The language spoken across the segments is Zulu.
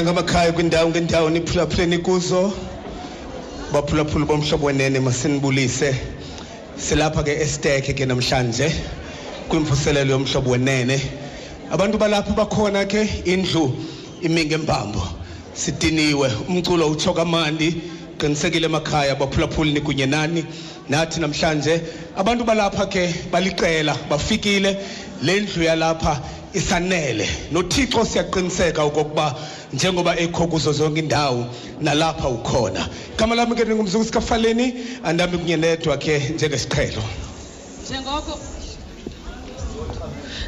kumakhaya ngamakhaya kwindawo ngendawo niphulaphuleni kuzo. Baphulaphula bomhlobo wenene masinibulise. Silapha ke estek ke namhlanje kwimvuselelo yomhlobo wenene. Abantu balapha bakhona ke indlu imi ngembambo sidiniwe umculo utsho kamandi qinisekile emakhaya baphulaphuli kunye nani. Nathi namhlanje abantu balapha ke baliqela bafikile. Le ndlu yalapha isanele. Nothixo siyaqiniseka okokuba njengoba ekho kuzo zonke indawo nalapha ukhona. Igama lami ke ndingumzungu sikafaleni andami kunye nedwa ke njengesiqhelo. Njengoko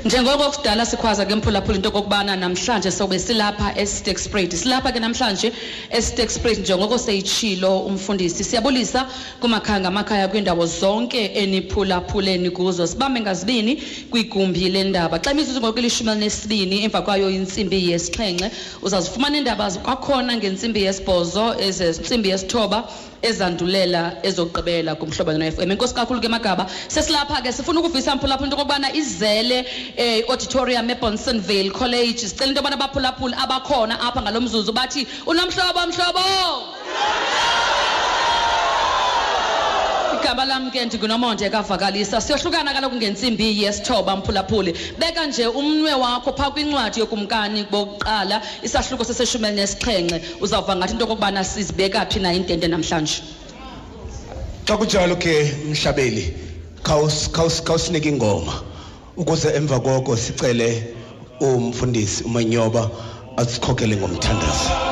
njengoko kudala sikhwaza ke mphulaphula into okokubana namhlanje sobe silapha estakesprat silapha ke namhlanje estakesprat njengoko seyitshilo umfundisi. Siyabulisa kumakhaya ngamakhaya kwiindawo zonke eniphulaphuleni kuzo. Sibambe ngazibini kwigumbi lendaba xa imizuzu ngoku ilishumi elinesibini emva kwayo intsimbi yesixhenxe uzazifumana iindaba kwakhona ngentsimbi yesibhozo ezentsimbi yesithoba ezandulela ezokugqibela kumhlobo no FM enkosi kakhulu ke magaba sesilapha ke sifuna ukuvisa mphulaphula into okubana izele eh auditorium eBonsonville College. Sicela into yobana abaphulaphula abakhona apha ngalomzuzu bathi unomhlobo mhlobo! Igama lam ke ndingunomonde kavakalisa siyohlukana kaloku ngentsimbi yesithoba mphulaphuli. Beka nje umnwe wakho phaa kwincwadi yokumkani bokuqala isahluko seseshumi elinesixhenxe uzawuva ngathi into okokubana sizibeka phi na intente namhlanje? Xa kunjalo ke mhlabeli khawus- khawus- khawusinike ingoma. Ukuze emva koko sicele umfundisi umanyoba asikhokele ngomthandazo.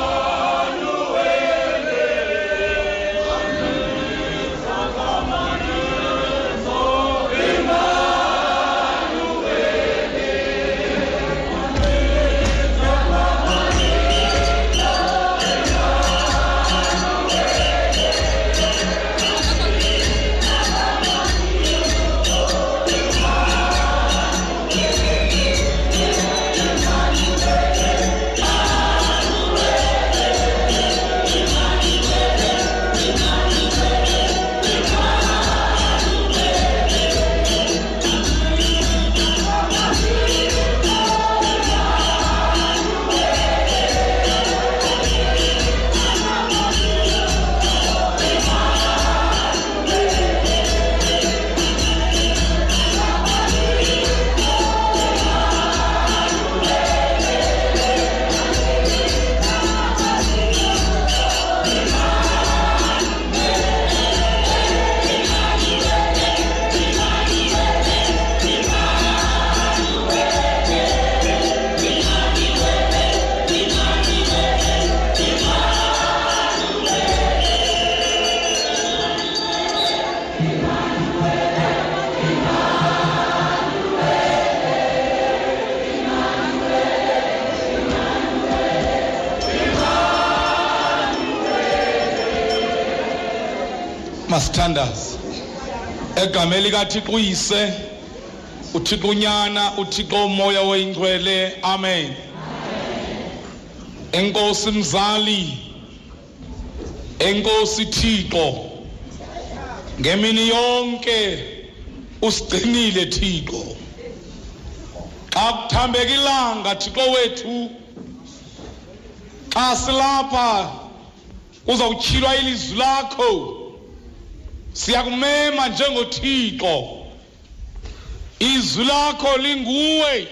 Likathixo uyise uthixo unyana uthixo umoya oyingcwele. Amen. Enkosi mzali enkosi thixo ngemini yonke usigcinile thixo. Xa kuthambeka ilanga thixo wethu xa silapha kuzawutshilwa ilizwi lakho. Siyakumema njengothixo izwi lakho linguwe.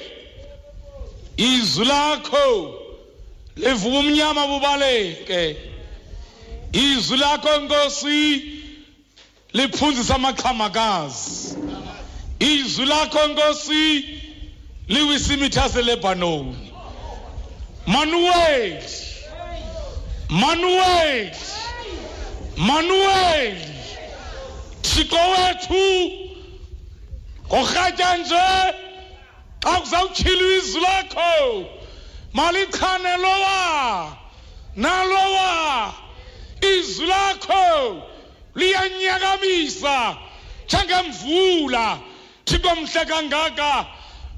Izwi lakho livuka umnyama bubaleke. Izwi lakho nkosi liphunzisa amaqhamakazi izwi lakho nkosi liwisa imitha lebanoni manuel manuel manuel thixo wethu ngorhatya nje xa kuzawutshilwa izwi lakho malichane lowa nalowa izwi lakho liyanyakamisa njengemvula thixo mhle kangaka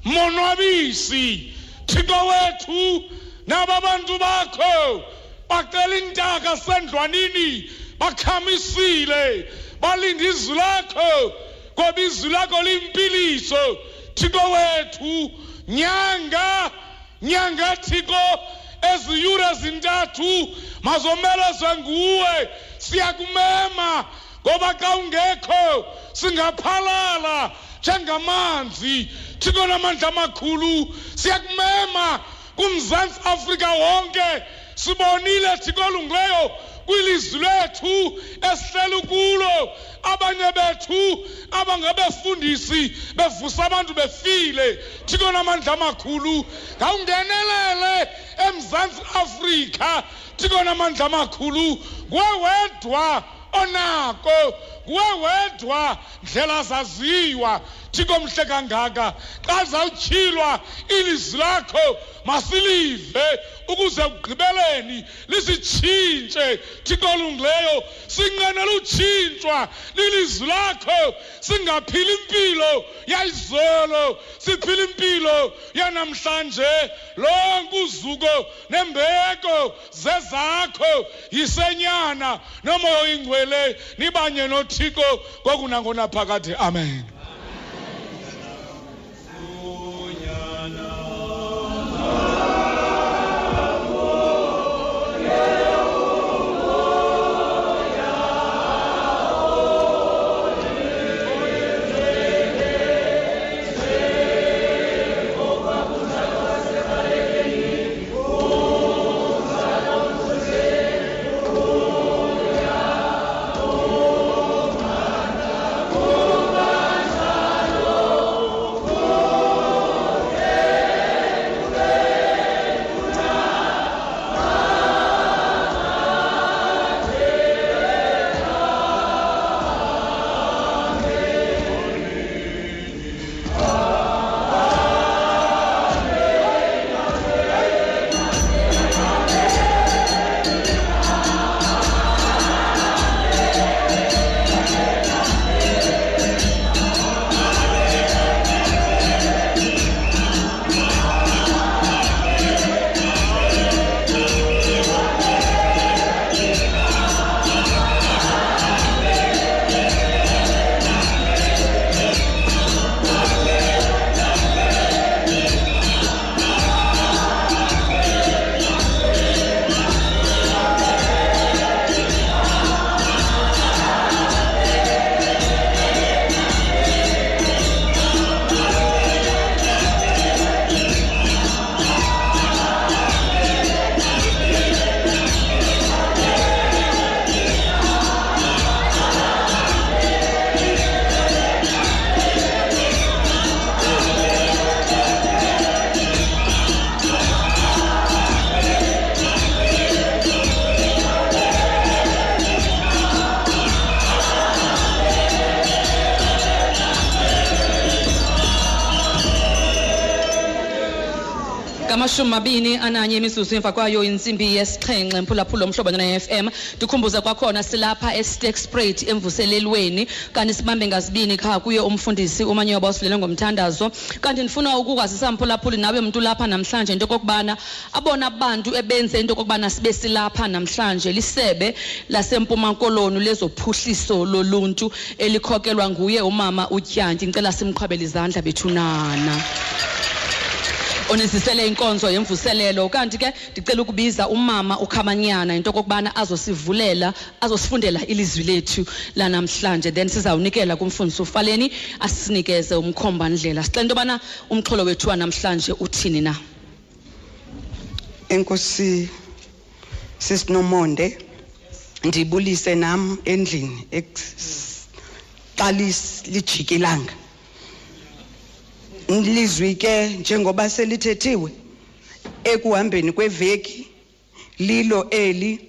monwabisi thixo wethu naba bantu bakho bacela intaka sendlwanini bakhamisile. Balinde izwi lakho ngoba izwi lakho limpiliso. Thixo wethu nyanga nyanga thixo eziyure ezintathu mazomelezwe nguwe siyakumema ngoba xa ungekho singaphalala njengamanzi. Thixo namandla amakhulu siyakumema kumzantsi afrika wonke. Sibonile thixo olungileyo kwilizwi lethu esihleli kulo. Abanye bethu abangabefundisi bevusa abantu befile. Thixo namandla amakhulu ngawungenelele emzantsi afrika. Thixo namandla amakhulu nguwe wedwa onako nguwe wedwa ndlela zaziwa. Thixo mhle kangaka. Xa zawutyhilwa ilizwi lakho masilive ukuze ekugqibeleni lisitshintshe thixo olungileyo sinqenela utshintshwa lilizwi lakho. Singaphili impilo yayizolo siphila impilo yanamhlanje. Lonke uzuko nembeko zezakho yisenyana nomoya oyingcwele nibanye nothixo kokunangona phakathi. Amen. Ngamashumi mabini ananye imizuzu emva kwayo insimbi yesixhenxe mphulaphula omhlobo ne-fm ndikhumbuze kwakhona silapha estek sprayt emvuselelweni. Kanti sibambe ngazibini kha kuye umfundisi umanyoba osilele ngomthandazo. Kanti ndifuna ukukwazisa mphulaphuli nawe mntu lapha namhlanje into okokubana abona bantu ebenze into okokubana sibe silapha namhlanje lisebe lasempuma koloni lezophuhliso loluntu elikhokelwa nguye umama utyanti ndicela simqhwabele izandla bethunana onisisele inkonzo yemvuselelo. Kanti ke ndicela ukubiza umama ukhamanyana into okokubana azosivulela azosifundela ilizwi lethu lanamhlanje. Then sizawunikela kumfundisi ufaleni asinikeze umkhomba ndlela. Sicela into yobana umxholo wethu wanamhlanje uthini na. Enkosi sisinomonde ndibulise nam endlini eqalis lijikilanga lizwi ke njengoba selithethiwe ekuhambeni kweveki lilo eli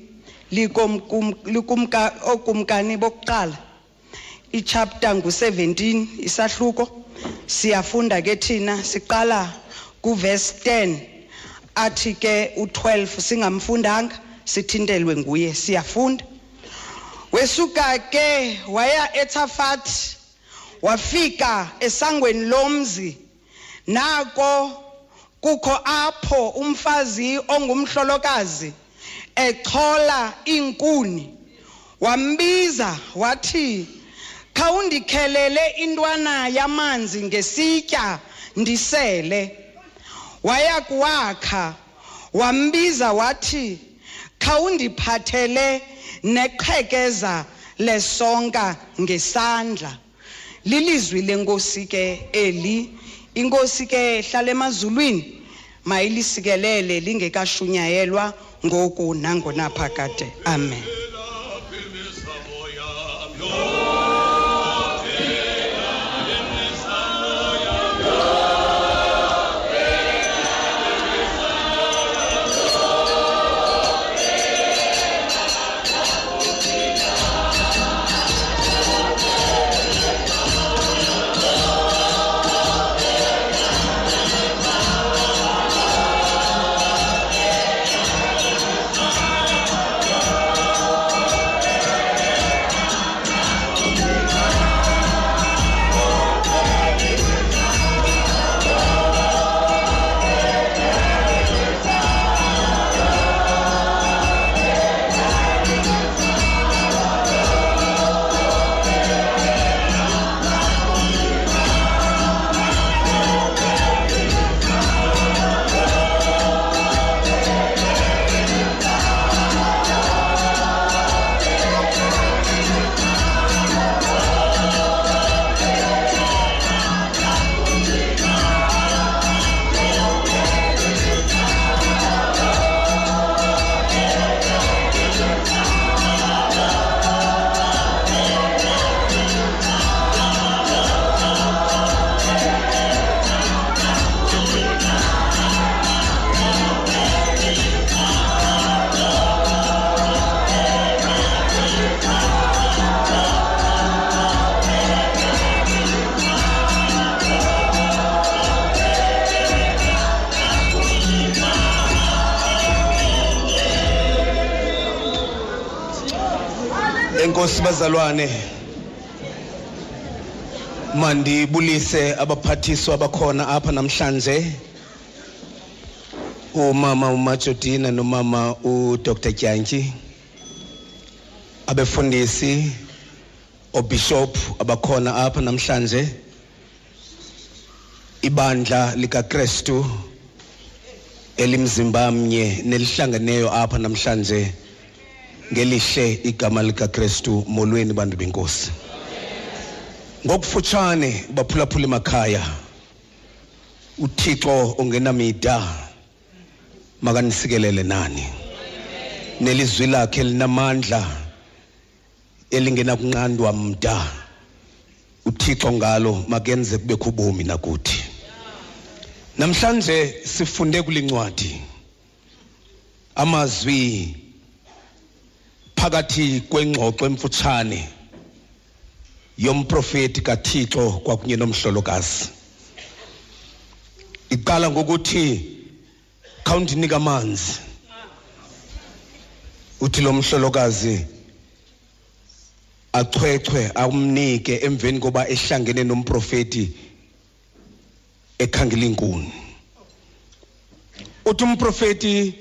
likomkum- likumka okumkani bokuqala ichapter ngu17 isahluko. Siyafunda ke thina siqala kuverse 10 athi ke u12 singamfundanga sithintelwe nguye siyafunda. Wesuka ke waya eThafati wafika esangweni lomzi nako kukho apho umfazi ongumhlolokazi echola inkuni wambiza wathi khawundikhelele intwana yamanzi ngesitya ndisele. Waya kuwakha wambiza wathi khawundiphathele neqhekeza lesonka ngesandla. Lilizwi lenkosi ke eli. Inkosi ke hlala emazulwini mayilisikelele lingekashunyayelwa ngoku nangonaphakade amen. Bazalwane mandibulise abaphathiswa abakhona apha namhlanje. Umama umajodina nomama udr. Tyantyi abefundisi obishop abakhona apha namhlanje ibandla likakrestu elimzimba mnye nelihlangeneyo apha namhlanje. Ngelihle igama likakrestu molweni bantu benkosi. Ngokufutshane baphulaphula emakhaya uthixo ongenamida makanisikelele nani. Nelizwi lakhe linamandla elingenakunqandwa mda uthixo ngalo makenze kubekho ubomi nakuthi. Namhlanje sifunde kulincwadi amazwi phakathi kwengxoxo emfutshane yomprofeti kaThixo kwakunye nomhlolokazi. Iqala ngokuthi khawundinika amanzi. Uthi lo mhlolokazi achwechwe amnike emveni koba ehlangene nomprofeti ekhangela inkuni. Uthi umprofeti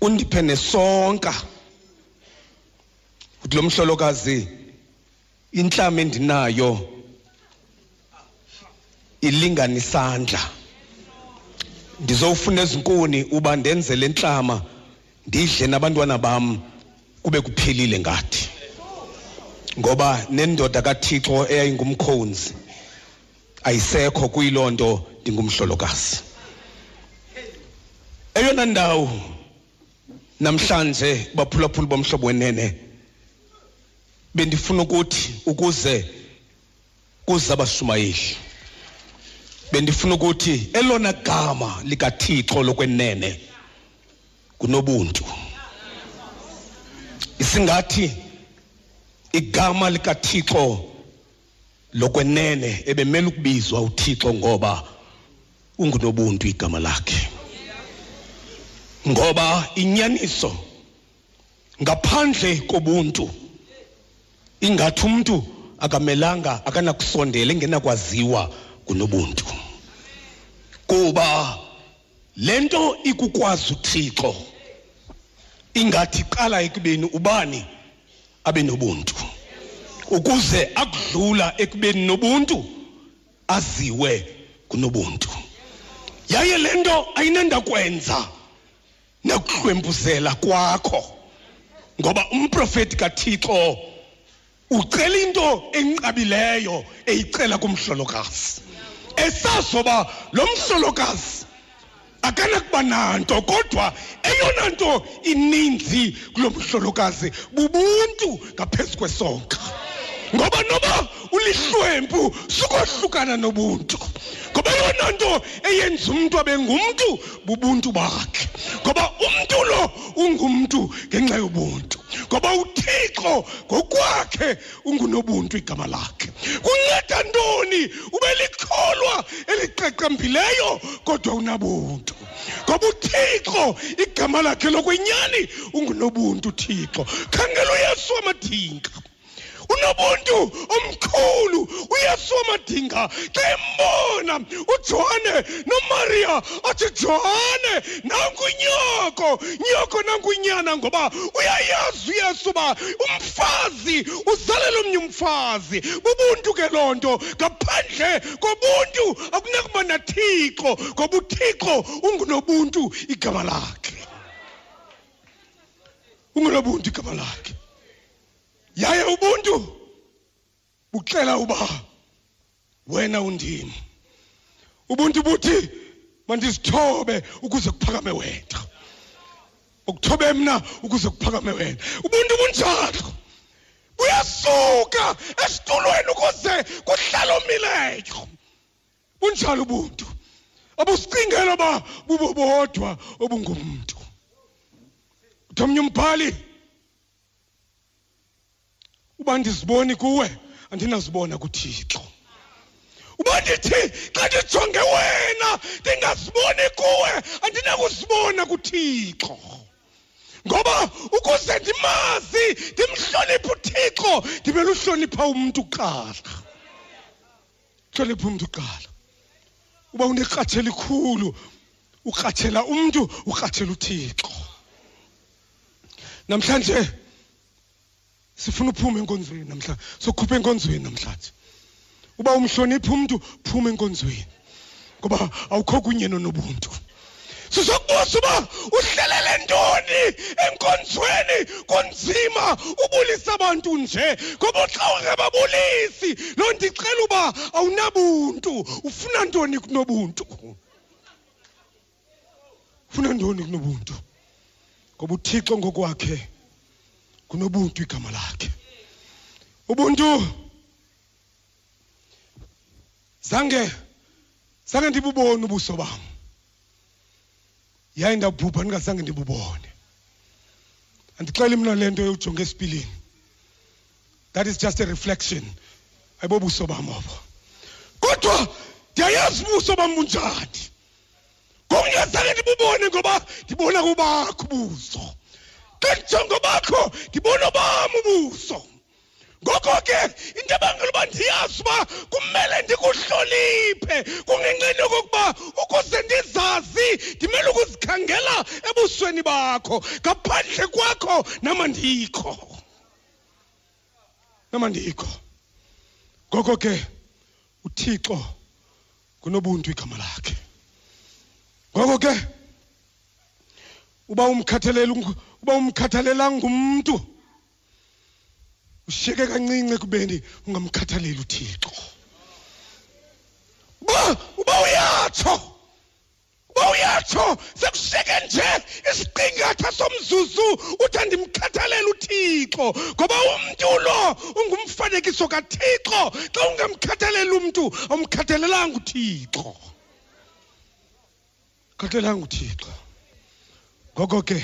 undiphe nesonka. Uthi lo mhlolokazi inhlama endinayo ilingana isandla. Ndizowufuna ezinkuni uba ndenze le ntlama ndidle nabantwana bam kube kuphelile ngathi. Ngoba nendoda kaThixo eyayingumkhonzi ayisekho kuyiloo nto ndingumhlolokazi. Eyona ndawo namhlanje baphulaphula bomhlobo wenene bendifuna ukuthi ukuze kuze abashumayeli bendifuna ukuthi elona gama likaThixo lokwenene kunobuntu. Isingathi igama likaThixo lokwenene ebemele ukubizwa uThixo ngoba ungunobuntu igama lakhe. Ngoba inyaniso ngaphandle kobuntu ingathi umuntu akamelanga akanakusondela engenakwaziwa kunobuntu. Kuba lento ikukwazi uThixo ingathi qala ekubeni ubani? Abe nobuntu. Ukuze akudlula ekubeni nobuntu aziwe kunobuntu. Yaye lento ayinenda kwenza nakuhlwempuzela kwakho. Ngoba umprofeti kaThixo ucela into enqabileyo eyicela kumhlolokazi. Esazoba lo mhlolokazi akanakuba nanto kodwa eyona nto ininzi kulo mhlolokazi bubuntu ngaphezu kwesonka ngoba noba ulihlwempu sukohlukana nobuntu. Ngoba yona nto eyenza umuntu abe ngumntu bubuntu bakhe. Ngoba umntu lo ungumntu ngenxa yobuntu. Ngoba uthixo ngokwakhe ungunobuntu igama lakhe. Kunceda ntoni? Ube likholwa eliqaqambileyo kodwa unabuntu. Ngoba uthixo igama lakhe lokwenyani ungunobuntu uthixo khangela uyesu wamadinga unobuntu omkhulu uyesu wamadinga xa embona ujohane nomariya athi johane nanku nyoko nyoko nanku nyana ngoba uyayazi uyesu uba umfazi uzalela omnye umfazi. Bubuntu ke loo nto. Ngaphandle kobuntu akunakuba nathixo ngoba uthixo ungunobuntu igama lakhe. Ungunobuntu igama lakhe. Yaye ubuntu. Buxela uba wena undini? Ubuntu buthi mandizithobe ukuze kuphakame wena. Ukuthobe mna ukuze kuphakame wena. Ubuntu bunjalo. Buyasuka esitulweni ukuze kuhlale omileyo bunjalo ubuntu. Abusicingela uba bubo bodwa obungumntu. Uthi omnye umbhali. Uba ndiziboni kuwe andinazibona kuthixo. Uba ndithi xa ndijonge wena ndingaziboni kuwe andinakuzibona kuthixo. Ngoba ukuze ndimazi ndimhloniphe uthixo ndibele uhlonipha umntu kuqala. Hlonipha umntu kuqala. Uba unerhatshe elikhulu ukratshela umntu ukratshela uthixo. Namhlanje sifuna uphume enkonzweni namhlanje. Sokhupha enkonzweni namhlanje. Uba umhlonipha umuntu phuma enkonzweni. Ngoba awukho kunye nonobuntu. Sizokubuza uba uhlelele ntoni enkonzweni kunzima ubulisa abantu nje. Ngoba xa ungababulisi loo nto icela uba awunabuntu. Ufuna ntoni kunobuntu? Ufuna ntoni kunobuntu? Ngoba uthixo ngokwakhe kunobuntu igama lakhe. Ubuntu! Zange zange ndibubone ubuso bam. Yaye ndabhubha ndingazange ndibubone. Andixeli mna le nto yojonga esipilini. That is just a reflection. Ayibobuso bam obo. Kodwa ndiyayazi ubuso bam bunjani. Ngokungazange ndibubone ngoba ndibona kubakho ubuso. Xa ndijonga bakho ndibona obam ubuso ngoko ke into ebangela uba ndiyazi uba kumele ndikuhloniphe kungenxeni okokuba ukuze ndizazi ndimele ukuzikhangela ebusweni bakho ngaphandle kwakho namandikho namandikho ngoko ke uthixo kunobuntu igama lakhe. Ngoko ke uba umkhathalela uba umkhathalela ngumntu. Ushiyeke kancinci kubeni ungamkhathaleli uthixo. Uba uba uyatsho uba uyatsho sekushiyeke nje isiqingatha somzuzu uthi andimkhathalele uthixo ngoba umntu lo ungumfanekiso kathixo. Xa ungamkhathaleli umntu awumkhathalelanga uthixo. Khathalelanga uthixo. Ngoko ke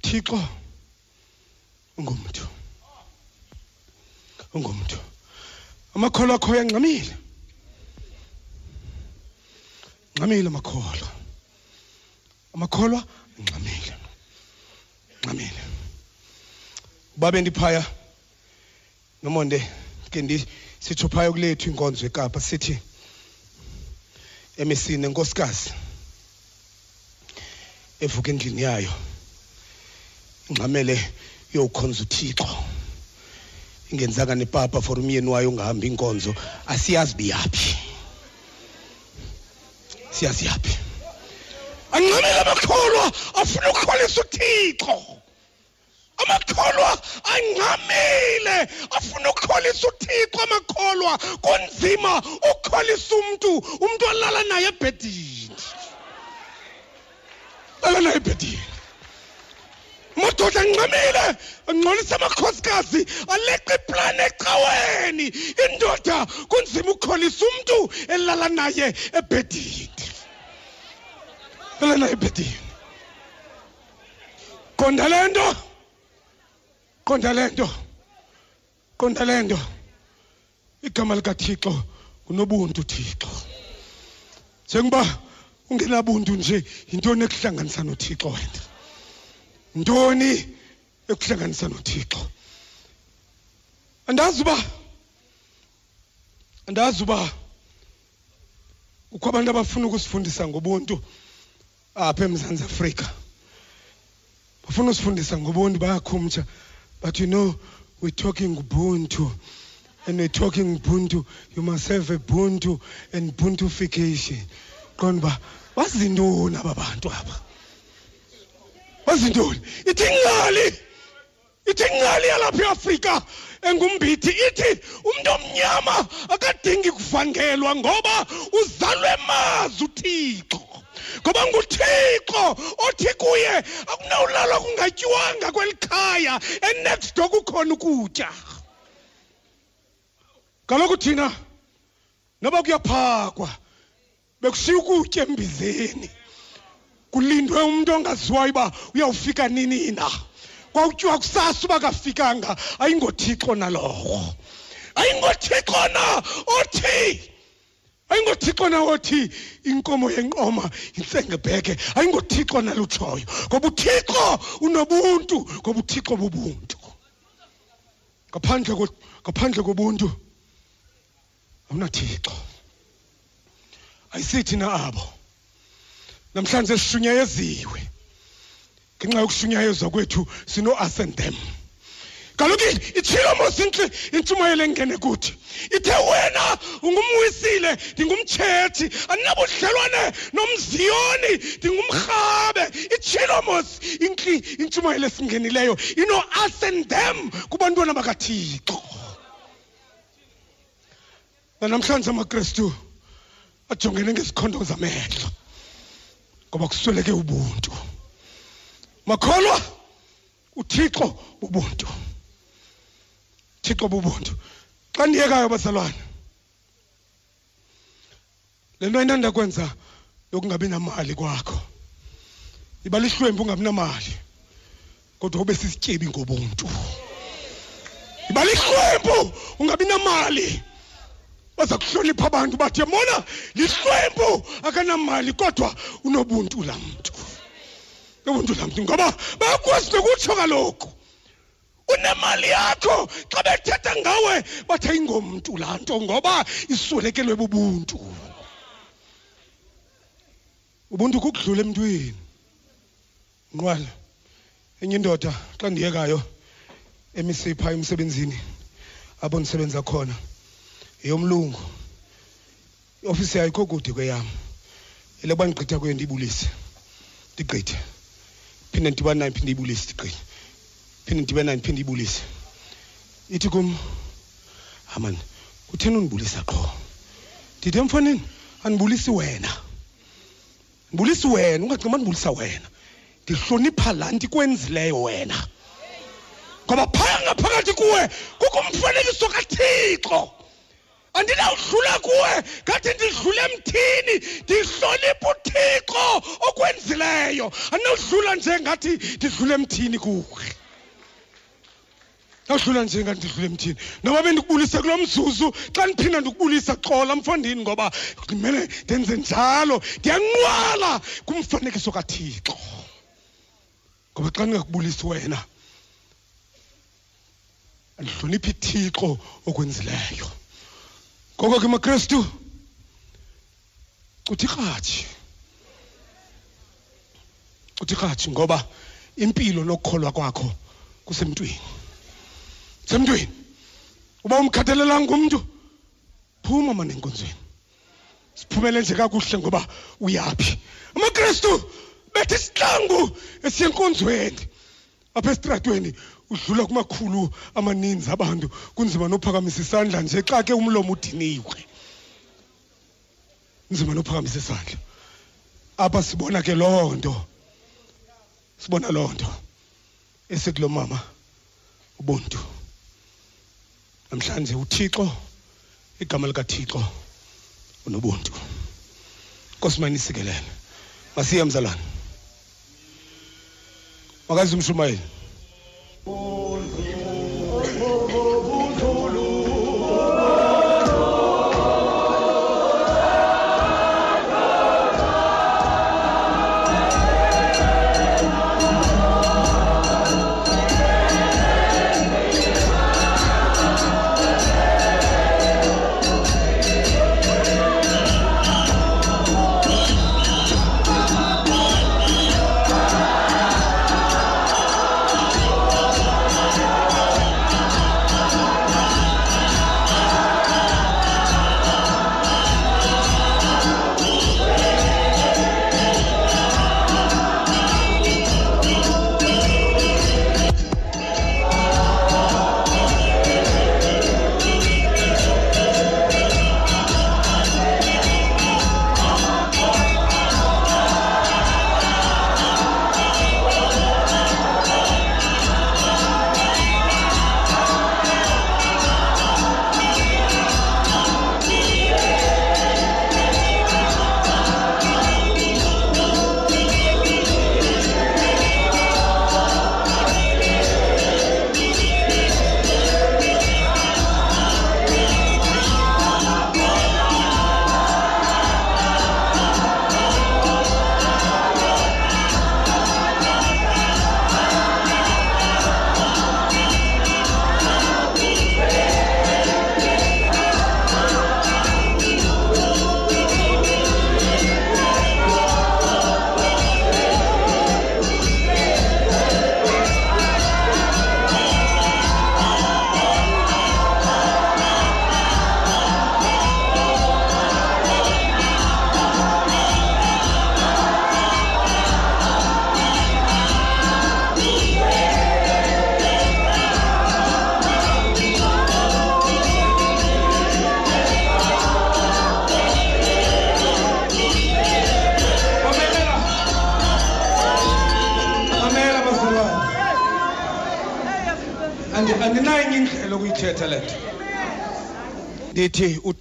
uthixo ungumntu. Ungumntu. Amakholwa akho yangxamile ngxamile amakholwa. Amakholwa ngxamile. Ngxamile. Uba bendiphaya nomonde ke ndisitsho phaya kulethu inkonzo ekapa sithi emisini enkosikazi evuka endlini yayo. Ingxamele yokukhonza uthixo. Ingenzanga nepapa for umyeni wayo ungahambi inkonzo. Asiyazi biyaphi siyazi yaphi. Angxamile amakholwa afuna ukukholisa uthixo. Amakholwa angxamile afuna ukukholisa uthixo amakholwa. Kunzima ukukholisa umntu umntu olala naye ebhedini. Lala naye ebhedini. Madoda angxamile angcolisa amakhosikazi aleqa iplani ecaweni indoda kunzima ukukholisa umntu elala naye ebhedini. Lala naye ebhedini. Qonda le nto. Qonda le nto. Qonda le nto. Igama likathixo ngunobuntu thixo njengoba ungenabuntu nje yintoni ekuhlanganisa nothixo wena? Ntoni ekuhlanganisa nothixo? Andazi uba andazi uba kukho abantu abafuna ukusifundisa ngobuntu apha emzantsi afrika. Bafuna usifundisa ngobuntu bayakhumtsha. But you know we're talking ubuntu and we're talking ubuntu you must have a buntu and buntufication qonda uba bazintoni aba bantu aba? Bazintoni ithi ngqali ithi ngqali yalapha eafrika engumbithi ithi umntu omnyama akadingi kuvangelwa ngoba uzalwe mazi uthixo. Ngoba nguthixo othi kuye akunawulalwa kungatyiwanga kweli khaya enext door kukhona ukutya. Kaloku thina noba kuyaphakwa bekushiya ukutya embizeni. Kulindwe umntu ongaziwayo uba uyawufika nini na? Kwawutyiwa kusasa uba kafikanga ayingothixo nalowo ayingothixo na othi? Ayingothixo na othi? Inkomo yenqoma yintsengebheke ayingothixo nalutshoyo ngoba uthixo unobuntu ngoba uthixo bubuntu. Ngaphandle ko- ngaphandle kobuntu awunathixo. Ayisithi na abo namhlanje sishunyayeziwe ngenxa yokushunyayezwa kwethu sino-us and them kaloku itshilo mos intshumayelo engene kuthi. Ithe wena ungumwisile ndingumtshethi andinabudlelwane nomziyoni ndingumrhabe. Itshilo mos intshumayelo esingenileyo them kubantwana bakathixo. Nanamhlanje amakrestu ajongene ngezikhondo zamehlo ngoba kusweleke ubuntu. Makholwa uthixo bubuntu. Thixo bubuntu. Xa ndiyekayo bazalwane le nto endanda kwenza yokungabi namali kwakho. Iba lihlwempu ungabi namali kodwa ube sisityebi ngobuntu. Iba lihlwempu ungabi namali. Baza kuhlonipha abantu bathi yabona lihlwempu akanamali kodwa unobuntu laa mntu ubuntu laa mntu ngoba bayakwazi nokutsho kaloku unemali yakho xa bethetha ngawe bathi ayingomntu laa nto ngoba iswelekelwe bubuntu. Ubuntu kukudlula emntwini. Nqwala enye indoda xa ndiyekayo emisipha emsebenzini apho ndisebenza khona. Yeyomlungu iofisi yayo ikho kude kweyam elokuba ndigqitha kuyo ndiyibulise ndigqithe. Phinde ndidibane nayo phinde ndiyibulise ndigqithe. Phinde ndidibane nayo phinde ndiyibulise ithi kum aman kutheni undibulisa qho? Ndithi emfaneni andibulisi wena. Ndibulisi wena ungacinga uba ndibulisa wena. Ndihlonipha laa nto ikwenzileyo wena. Ngoba phaya ngaphakathi kuwe kukho umfanekiso kathixo. Andinawudlula kuwe ngathi ndidlule emthini ndihlonipha uthixo okwenzileyo. Andinawudlula nje ngathi ndidlule emthini kuwe. Nawudlula nje ngathi ndidlule emthini noba bendikubulise kulo mzuzu xa ndiphinda ndikubulisa xola mfondini ngoba ndimele ndenze njalo. Ndiyanqwala kumfanekiso kathixo. Ngoba xa ndingakubulisi wena andihloniphi ithixo okwenzileyo. Ngoko ke makrestu uthi kratshi uthi kratshi ngoba impilo nokukholwa kwakho kusemntwini. Semntwini. Uba umkhathalelanga umntu phuma mane enkonzweni siphumele nje kakuhle ngoba uyaphi. Amakristu bethe isihlangu esiyenkonzweni apha esitratweni udlula kumakhulu amaninzi abantu kunzima nophakamisa isandla nje xa ke umlomo udiniwe. Nzima nophakamisa isandla. Apha sibona ke loo nto? Sibona loo nto? Esikulo mama ubuntu. Namhlanje uthixo igama likathixo unobuntu. Nkosi manisikelele masiye mzalwane. Makazi umshumayeli. Mamela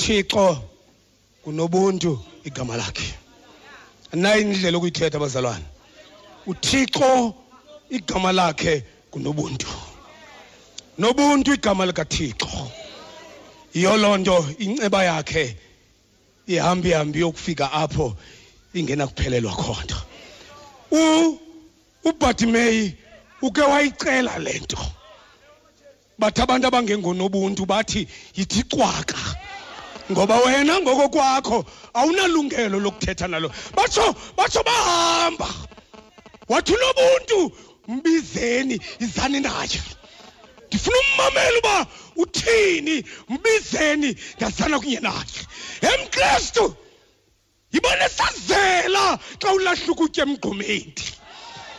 uthixo kunobuntu igama lakhe. Enye indlela okuyithetha bazalwane uthixo igama lakhe kunobuntu. Nobuntu igama likathixo. Yiyo loo nto inceba yakhe ihambe ihambe yokufika apho ingenakuphelelwa khona. U uBhatimeyi uke wayicela lento bathi abantu abangengonobuntu bathi yithi cwaka. Ngoba wena ngokokwakho awunalungelo lokuthetha nalo. Batsho batsho bahamba. Wathi unobuntu mbizeni izani naye ndifuna ummamela uba uthini mbizeni ndazana kunye naye emkristu yibona sazela xa ulahla ukutya emgqumeni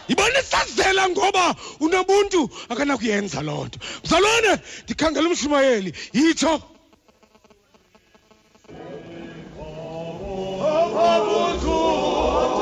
yibona sazela ngoba unobuntu akanakuyenza loo nto. Mzalwane ndikhangela umshumayeli yitsho 跨不过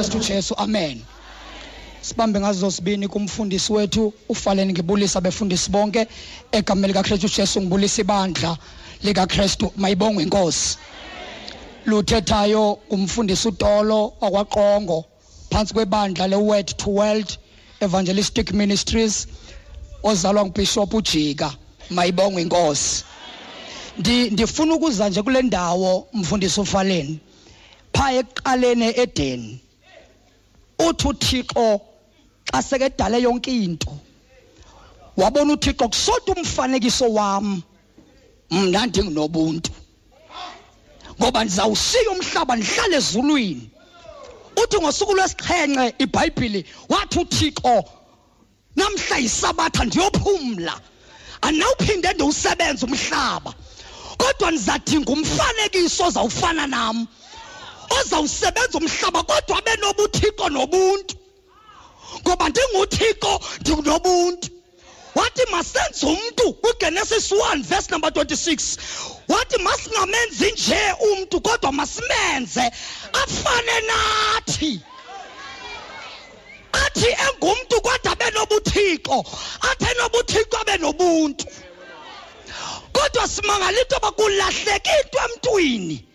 ukristu jesu amen. Sibambe ngazo zozibini kumfundisi wethu ufaleni ngibulisa befundisi bonke. Egameni likakristu jesu ngibulisa ibandla likakristu mayibongwe inkosi. Luthethayo umfundisi utolo wakwaqongo phansi kwebandla le-word to world evangelistic ministries ozalwa ngubishop ujika mayibongwe inkosi. Ndi- ndifuna ukuza nje kule ndawo mfundisi ufaleni. Pha ekuqaleni edeni. Uthi uthixo xa sekedale yonke into wabona uthixo kusodwa umfanekiso wam mna ndinginobuntu ngoba ndizawushiya umhlaba ndihlale ezulwini. Uthi ngosuku lwesixhenxe ibhayibhile wathi uthixo namhla yisabatha ndiyophumla andinawuphinde ndiwusebenze umhlaba kodwa ndizadinga umfanekiso ozawufana nam. Ozawusebenza umhlaba kodwa abe nobuthixo nobuntu. Ngoba ndinguthixo ndinobuntu. Wathi masenze umntu kwigenesis 1 verse number 26 wathi masingamenzi nje umntu kodwa masimenze. Afane nathi. Athi engumntu kodwa abe nobuthixo athi enobuthixo abe nobuntu kodwa simangala into yoba kulahleka into emntwini.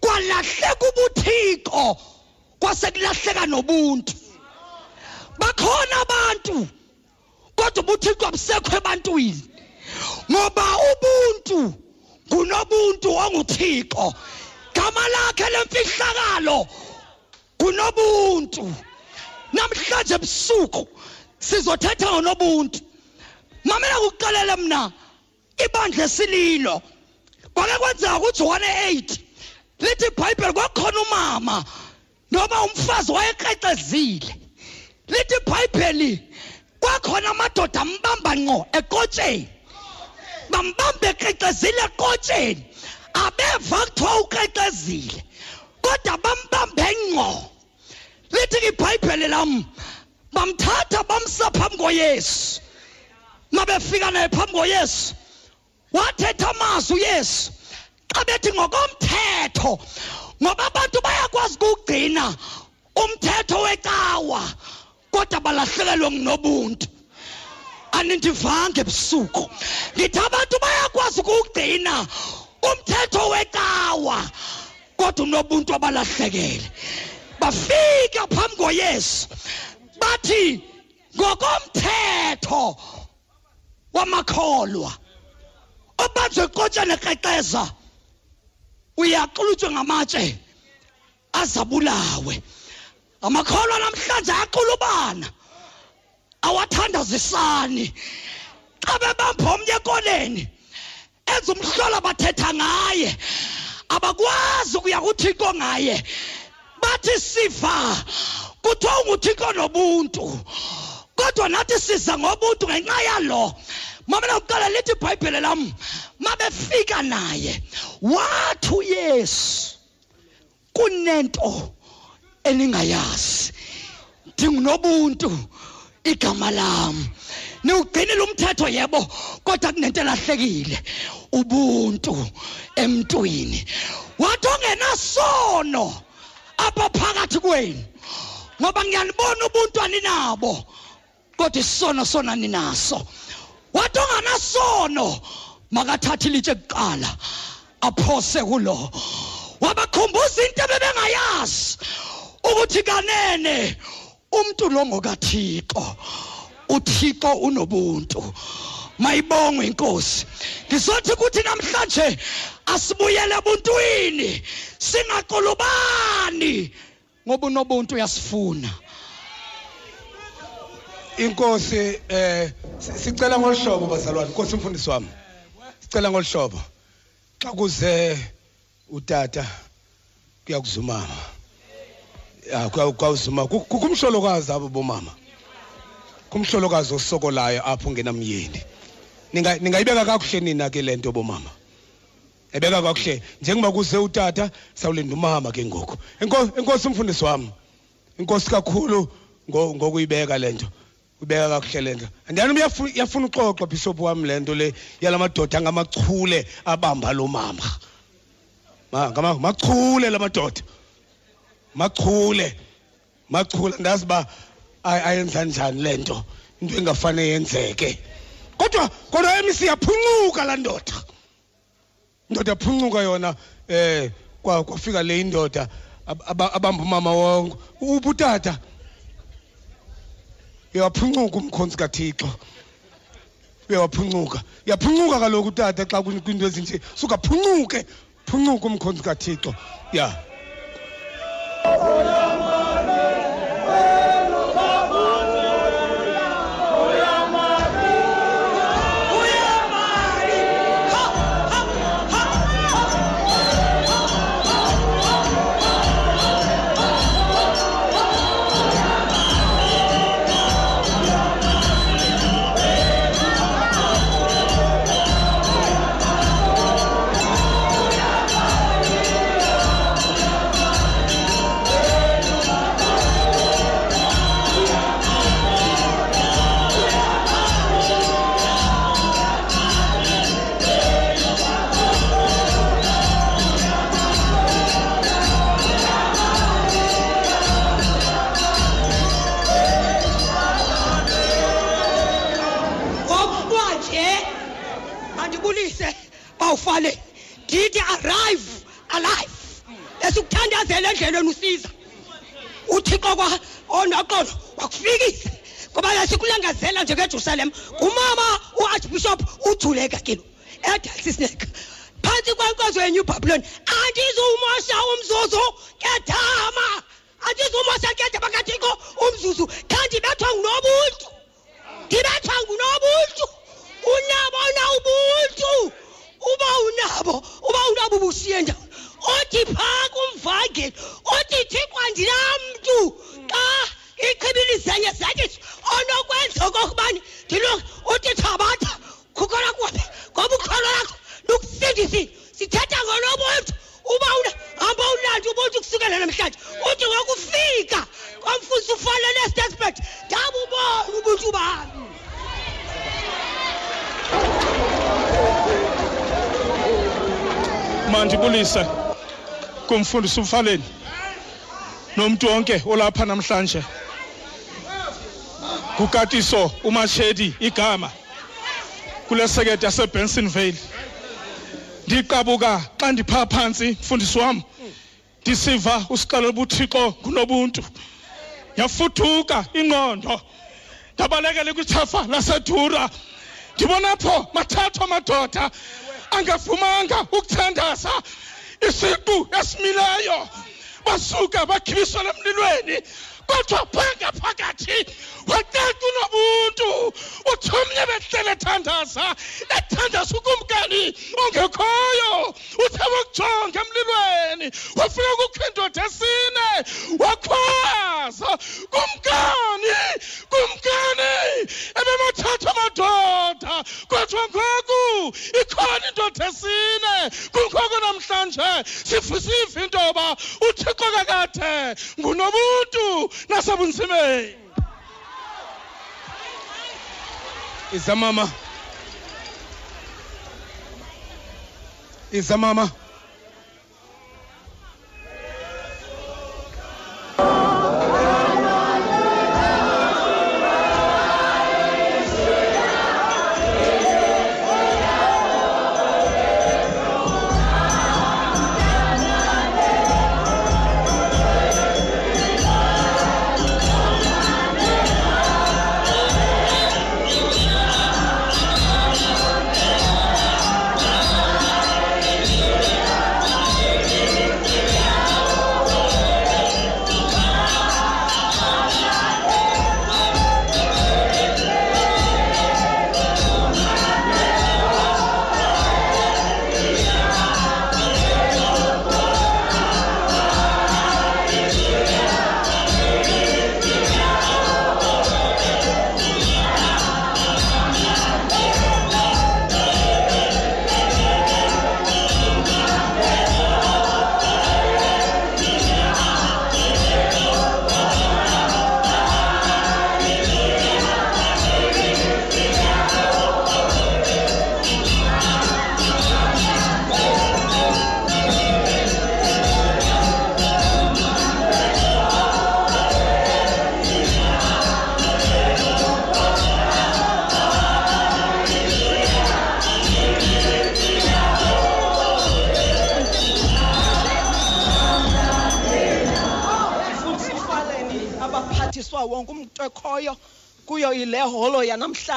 Kwalahleka ubuthixo kwasekulahleka nobuntu. Bakhona abantu kodwa ubuthixo abusekho ebantwini. Ngoba ubuntu ngunobuntu onguthixo. Gama lakhe lemfihlakalo kunobuntu namhlanje ebusuku sizothetha ngonobuntu. Mamela kuqalele mna ibandla esililo. Kwake kwenzeka kuJohane 8 lithi iBhayibheli kwakhona umama noma umfazi wayeqeqezile. Lithi iBhayibheli kwakhona amadoda ambamba ngqo ekotsheni. Bambamba eqeqezile ekotsheni. Abeva kuthiwa uqeqezile kodwa bambambe ngqo. Lithi iBhayibheli lam bamthatha bamsa phambi koyesu. Mabefika naye phambi koyesu wathetha amazwi uyesu. Xa bethi ngokomthetho ngoba abantu bayakwazi ukugcina umthetho wecawa kodwa balahlekelwe nginobuntu anindivanga ebusuku. Ndithi abantu bayakwazi ukuwugcina umthetho wecawa kodwa unobuntu abalahlekele bafika phambi koyesu bathi ngokomthetho wamakholwa obanjwe ekotshane eqeqeza uyaxulutywe ngamatshe azabulawe. Amakholwa namhlanje ayaqulubana awathandazisani. Xa bebamba omnye ekoneni enza umhlola bathetha ngaye abakwazi ukuya kuthixo ngaye. Bathi siva kuthiwa unguthixo nobuntu. Kodwa nathi siza ngobuntu ngenxa yalo mamela kuqala lithi ibhayibhile lam mabefika naye wathi uyesu kunento eningayazi. Ndingunobuntu igama lam niwugcinile umthetho yebo kodwa kunento elahlekile. Ubuntu emntwini. Wathi ongenasono apha phakathi kwenu ngoba ngiyanibona ubuntu aninabo kodwa isono sona ninaso. Wathi onganasono makathathe ilitshe kuqala. Aphose kulo. Wabakhumbuza into ebebengayazi. Ukuthi kanene umuntu lo ngokathixo. Uthixo unobuntu. Mayibongwe inkosi ngizothi kuthi namhlanje asibuyele ebuntwini. Singaqulubani ngoba unobuntu uyasifuna. Inkosi eh si- sicela ngolhlobo bazalwane. Inkosi umfundisi wami. Sicela ngolhlobo xa kuze utata kuyakuzumama. Ya kuya- kwawuzuma Ku- ku- kumhlolokazi abo bomama. Kumhlolokazi osokolayo apho ngenamyeni. Ninga ningayibeka kakuhle nina ke lento bomama. Ebeka kakuhle. Njengoba kuze utata sawulinda umama ke ngoku. Enkosi umfundisi wami. Inkosi kakhulu ngo- ngokuyibeka lento ubeka kakuhle lento andiyani uyafuna uyafuna uxoxa bishop wami lento le yalamadoda angamachule abamba lo mama. Ma ngama machule lamadoda machule machule ndazi ba ay- ayenza njani lento into engafane yenzeke. Kodwa kodwa emisi yaphuncuka la ndoda. Indoda yaphuncuka yona eh kwa kwafika le indoda ab- aba- abamba umama wonke. Ubutata uyaphuncuka umkhonzi kaThixo. Uyaphuncuka yaphuncuka kaloku utata xa kuni- kwinto ezinje. Sukaphuncuke phuncuka umkhonzi kaThixo. Ya. ngokuba onoxolo wakufikisa ngoba yasikulangazela njengejerusalem ngumama uarchbishop ujuleka kilo edalsisnek phantsi kwenkozo yenew babylon andizumosha umzuzu ngedama. Andizumosha ngedama kathixo umzuzu. Khandibethwa ngunobuntu. Ndibethwa ngunobuntu. Unabo na ubuntu? Uba unabo uba unabo ubushiye ndawo othi phaa kumvangeli othi thixo andinamntu. Xa ichibile izenye zenyiswa onokwenza okokubani? Ndilo uthi thabatha khukhona kuwaphi ngoba ukholo lakho lukusindisile sithetha ngonobuntu uba hamba unandi ubuntu kusukela namhlanje. Uthi ngokufika komfundisi ufanele estespect ndabubona ubuntu bami mandibulise kumfundisi umfaleni nomuntu wonke olapha namhlanje. Kukatiso umashedi igama. Kule sekete yasebenson vale. Ndiqabuka xa ndiphaa phantsi mfundisi wam. Ndisiva usixelela ubuthixo ngunobuntu. Yafuthuka ingqondo. Ndabalekela kwithafa lasedura. Ndibona apho mathathu amadoda angavumanga ukuthandaza isiqu esimileyo. Basuka bakhibisela emlilweni. Kodwa phanga phakathi. Wacaca unobuntu uthi omnye behlele ethandaza ethandaza ukumkani ongekhoyo. Uthe wokujonga emlilweni. Wafika kukho indoda esine. Wakhwaza kumkani kumkani ebemathathu amadoda. Kodwa ngoku ikhona indoda esine. Kungoku namhlanje sifusiva into yoba uthixo kakade ngunobuntu nasebunzimeni izamama izamama ndibulisa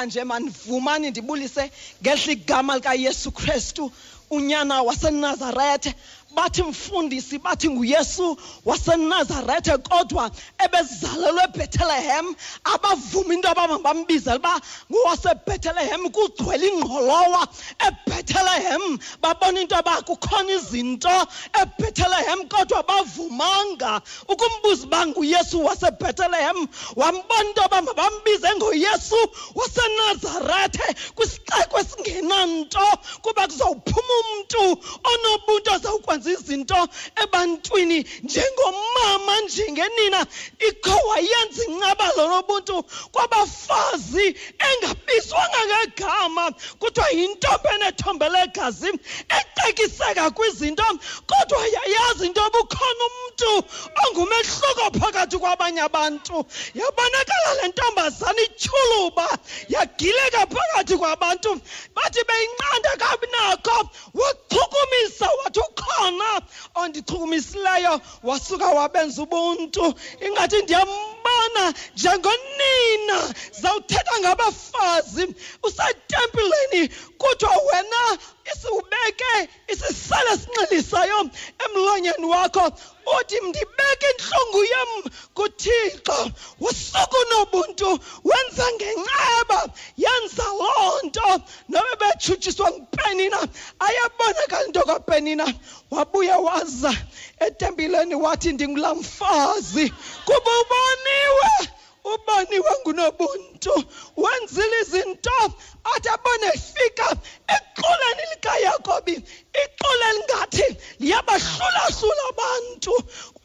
yanamhlanje manivumani ndibulise ngehla igama likayesu kristu unyana wasenazarethe. Bathi mfundisi bathi nguyesu wasenazarethe kodwa ebezalelwe ebhetelehem abavuma into yoba mabambizele uba ngowasebhetelehem kugcwele ingqolowa ebhetelehem babona into yoba kukhona izinto ebhetelehem kodwa bavumanga. Ukumbuza uba nguyesu wasebhetelehem wambona into yoba mabambize ngoyesu wasenazarethe. Kwisixeko esingenanto kuba kuzawuphuma umntu onobuntu azawukwenza izinto ebantwini njengomama njengenina. Ikho wayenza incabalo nobuntu kwabafazi engabizwanga ngegama kuthiwa yintombi enethombe legazi ecekiseka kwizinto kodwa yayazi into yoba ukhona umntu ongumehluko phakathi kwabanye abantu. Yabonakala le ntombazana ityhuluba yagileka phakathi kwabantu. Bathi beyinqanda kabi nako wachukumisa wathi ukhona ondichukumisileyo wasuka wabenza ubuntu. Ingathi ndiyambona njengonina. Zawuthetha ngabafazi. Usetempileni kuthiwa wena isiubeke isisele esinxilisayo emlonyeni wakho. Uthi ndibeke intlungu yam kuthixo. Usuku nobuntu wenza ngenceba yenza loo nto. Nobe betshutshiswa ngupenina ayabonakala into kapenina. Wabuya waza etempileni wathi ndingulaa mfazi. Kuba uboniwe. Uboniwe ngunobuntu wenzile izinto? Athi abone efika eqoleni likayakobi iqole elingathi liyabahlulahlula abantu.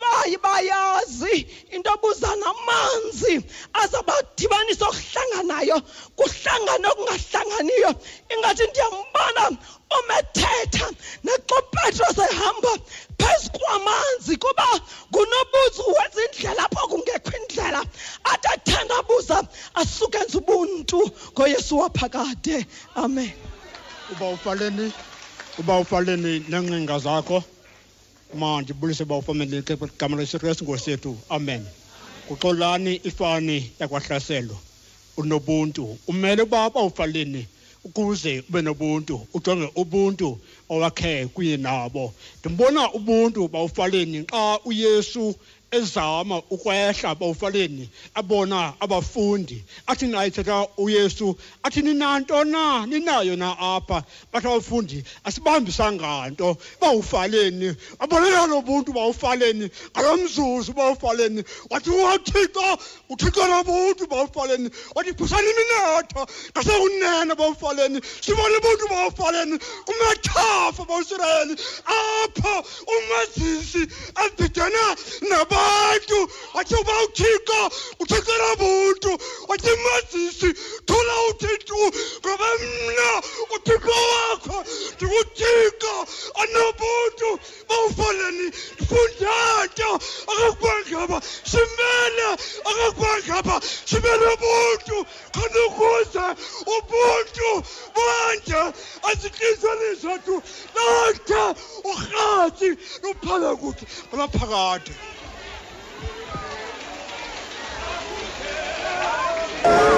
Baye bayazi into obuza namanzi azabadibanisa okuhlanganayo kuhlangane okungahlanganiyo. Ingathi ndiyambona umethetha naxa upetros ehamba phezu kwamanzi kuba ngunobuzi wenza indlela apho kungekho indlela. Athi athandabuza asuke enza ubuntu ngoyesu waphakade. Amen. Uba ufaleni uba ufaleni neencinga zakho. Ma ndibulise uba ufameni gama lesikrestu ngosethu amen. Kuxolani ifani yakwahlaselwa. Unobuntu. Umele uba bawufaleni ukuze ube nobuntu. Ujonge ubuntu owakhe kunye nabo. Ndimbona ubuntu bawufaleni xa uyesu ezama ukwehla bawufaleni abona abafundi. Athi naye thetha uyesu athi ninanto na? Ninayo na apha? Bathi abafundi asibambisanga nto. Bawufaleni. Abonela lobuntu bawufaleni. Ngalo mzuzu bawufaleni. Wathi wathixo uthixo lobuntu bawufaleni. Wathi phusani iminotho. Ngasekunene bawufaleni. Sibone ubuntu bawufaleni. Kumathafa bawusirayeli. Apho umazisi abhidana nabantu wathi uba uthixo uthixo lobuntu wathi mazisi thula uthixo ngoba mna uthixo wakho ndinguthixo anobuntu bawufaleni ndifundato akakubangaba simele akakubangaba simele ubuntu khona ukuze ubuntu banje aziqiniselisa tu lakhe urhatsi luphala kuthi balaphakade Thank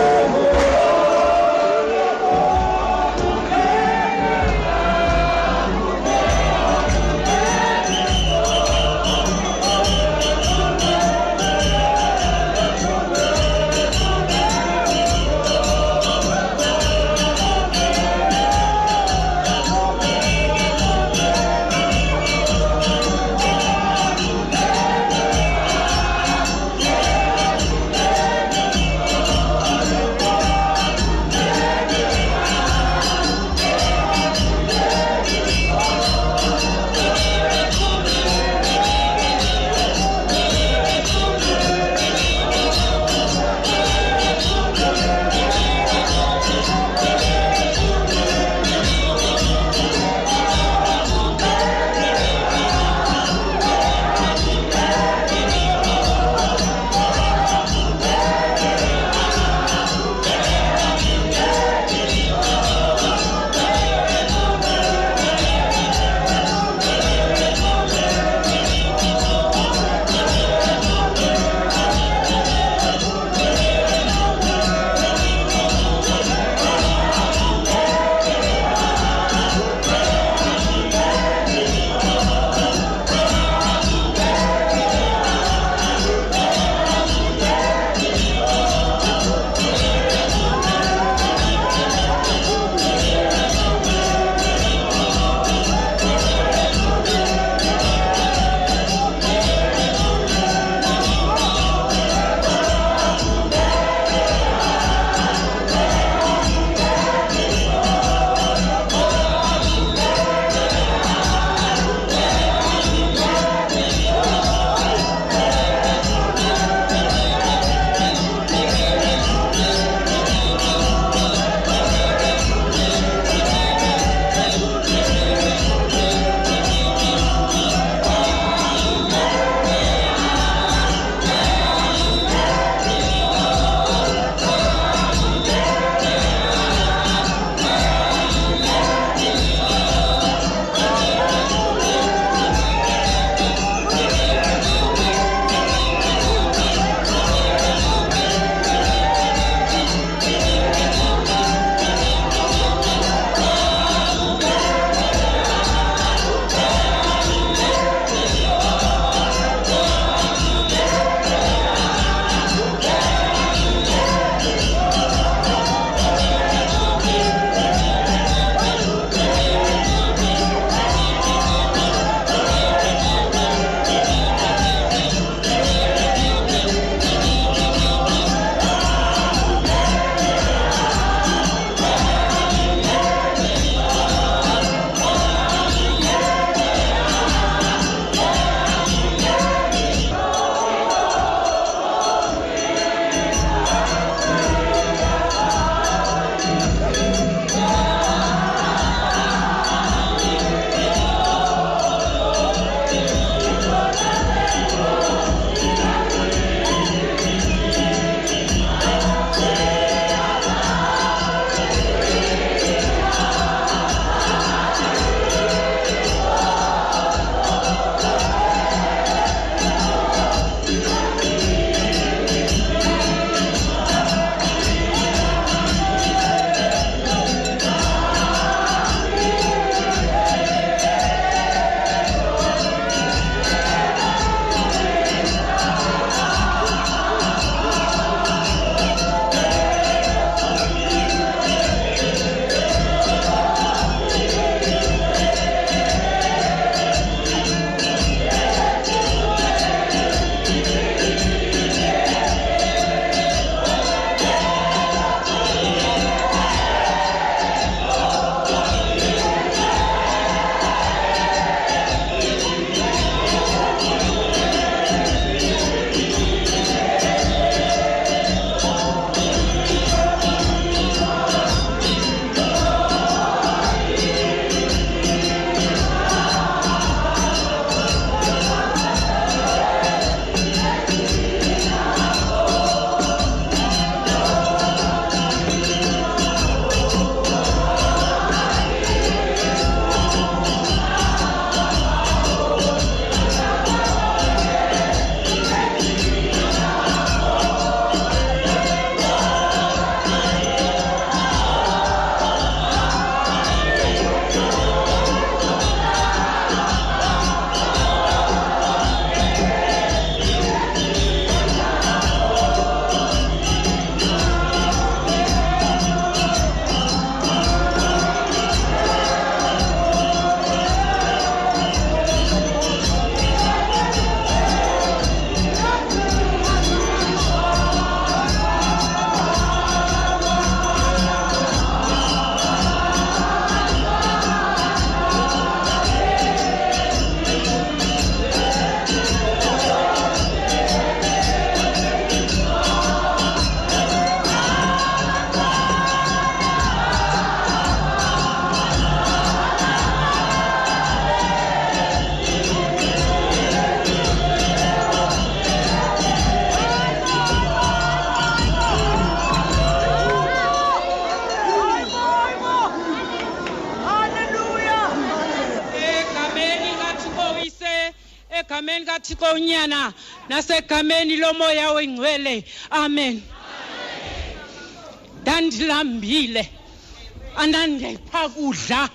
andandipha kudla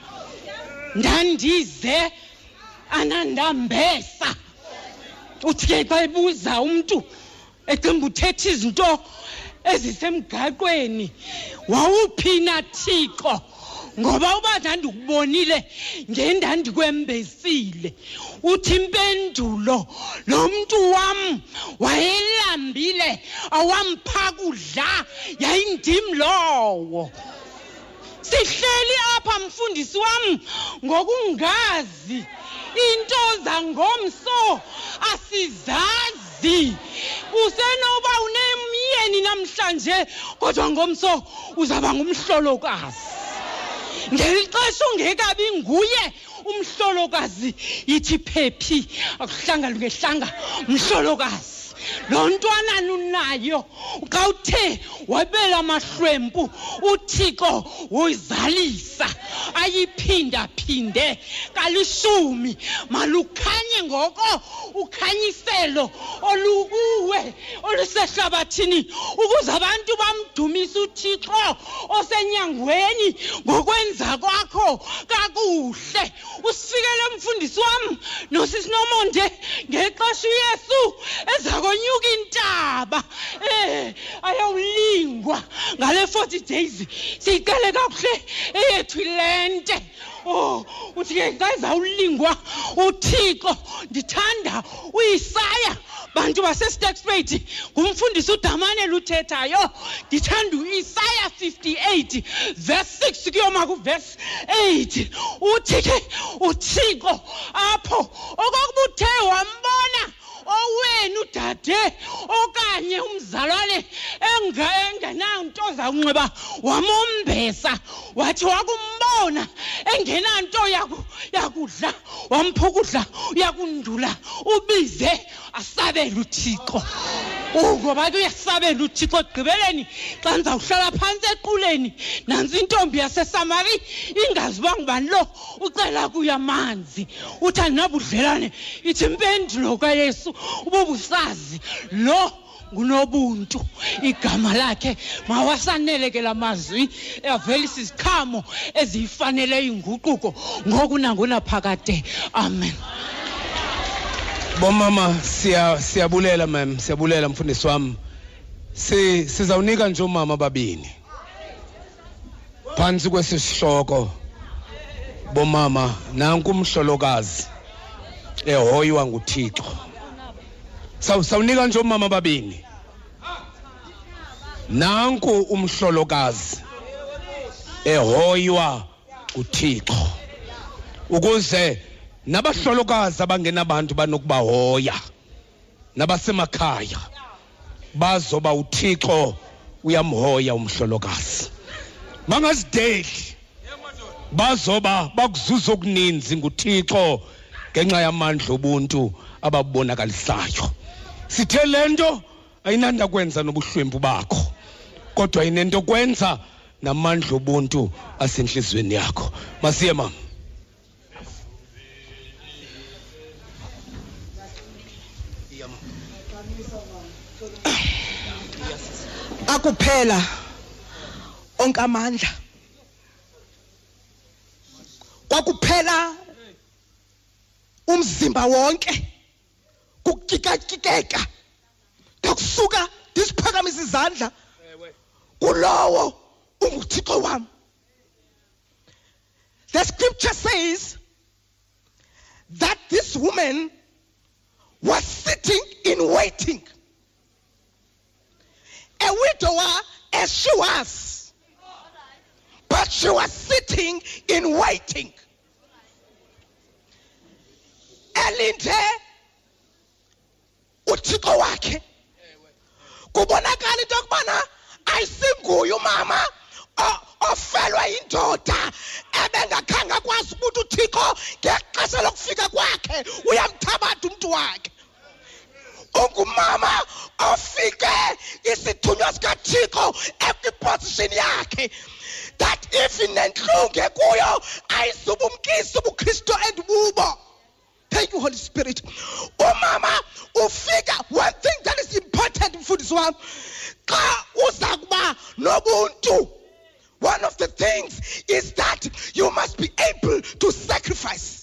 ndandize anandambesa. Uthi ke xa ebuza umntu ecimba uthetha izinto ezisemgaqweni. Wawuphina thixo? Ngoba uba ndandikubonile ngendandikwembesile uthi impendulo lo mntu wam wayelambile awampha kudla yayindim lowo. Sihleli apha mfundisi wam ngokungazi. Into zangomso asizazi. Usenoba unemyeni namhlanje kodwa ngomso uzaba ngumhlolokazi. Ngeli xesha ungekabi nguye umhlolokazi yithi phephi akuhlanga lungehlanga mhlolokazi. Lo ntwanani unayo? Xa uthe wabela amahlwempu uthixo woyizalisa ayiphindaphinde kalishumi malukhanye ngoko ukhanyiselo olukuwe olusehlabathini ukuze abantu bamdumise uthixo osenyangweni ngokwenza kwakho kakuhle. Usifikele mfundisi wam nosisinomonde ngexesha uyesu eza konyuka intaba eh ayawulingwa ngale 40 days. Siyiqale kakuhle eyethu ilente. Oh uthi ke xa izawulingwa uThixo ndithanda uyisaya. Bantu basesTexpate ngumfundisi uDamane luthethayo ndithanda uIsaya 58 verse 6 kuyoma kuverse 8 uthi ke uThixo apho okokuba uthe wambona owenu udade okanye umzalwane engenanto zawunxiba wamombesa wathi wakumbona engenanto yakudla wampha ukudla uyakundula ubize asabele uthixo. Ngoba ke uyasabela uthixo ekugqibeleni xa ndizawuhlala phantsi equleni nantsi intombi yasesamari ingazi uba ngubani lo ucela kuyo amanzi. Uthi andinabudlelane ithi impendulo kayesu ububusazi. Lo ngunobuntu. Igama lakhe mawasanele ke la mazwi avelisa iziqhamo eziyifaneleyo inguquko ngoku nangunaphakade. Amen. Bomama siya siyabulela mam siyabulela mfundisi wami. Si sizawunika nje umama babini. Phansi kwesisihloko bomama nanku umhlolokazi ehoywa nguThixo. Saw sawunika nje umama babini. Nanku umhlolokazi ehoywa nguThixo. Ukuze nabahlolokazi abangenabantu banokubahoya. Nabasemakhaya. Bazoba uThixo uyamhoya umhlolokazi. Bangazideli bazoba bakuzuza okuninzi nguThixo ngenxa yamandla obuntu ababonakalisayo. Sithe lento ayinanda kwenza nobuhlwempu bakho kodwa inento kwenza namandla obuntu asenhlizweni yakho. Masiye mama. Akuphela onkamandla kwakuphela umzimba wonke. Kukikakikeka. Ndakusuka ndisiphakamisa izandla kulowo unguthixo wam. The scripture says that this woman was sitting in waiting. A widower as she was but she was sitting in waiting. Elinde uthixo wakhe. Kubonakala into yokubana ayisinguye umama o- ofelwa yindoda ebengakhange akwazi ukuthi uthixo ngexesha lokufika kwakhe uyamthabatha umntu wakhe ungumama ofike isithunywa sikathixo ekwiposishini yakhe that if nentlungu ekuyo ayizubumkisa ubukristu endibubo thank you holy spirit. Umama ufika one thing that is important uza kuba nobuntu one of the things is that you must be able to sacrifice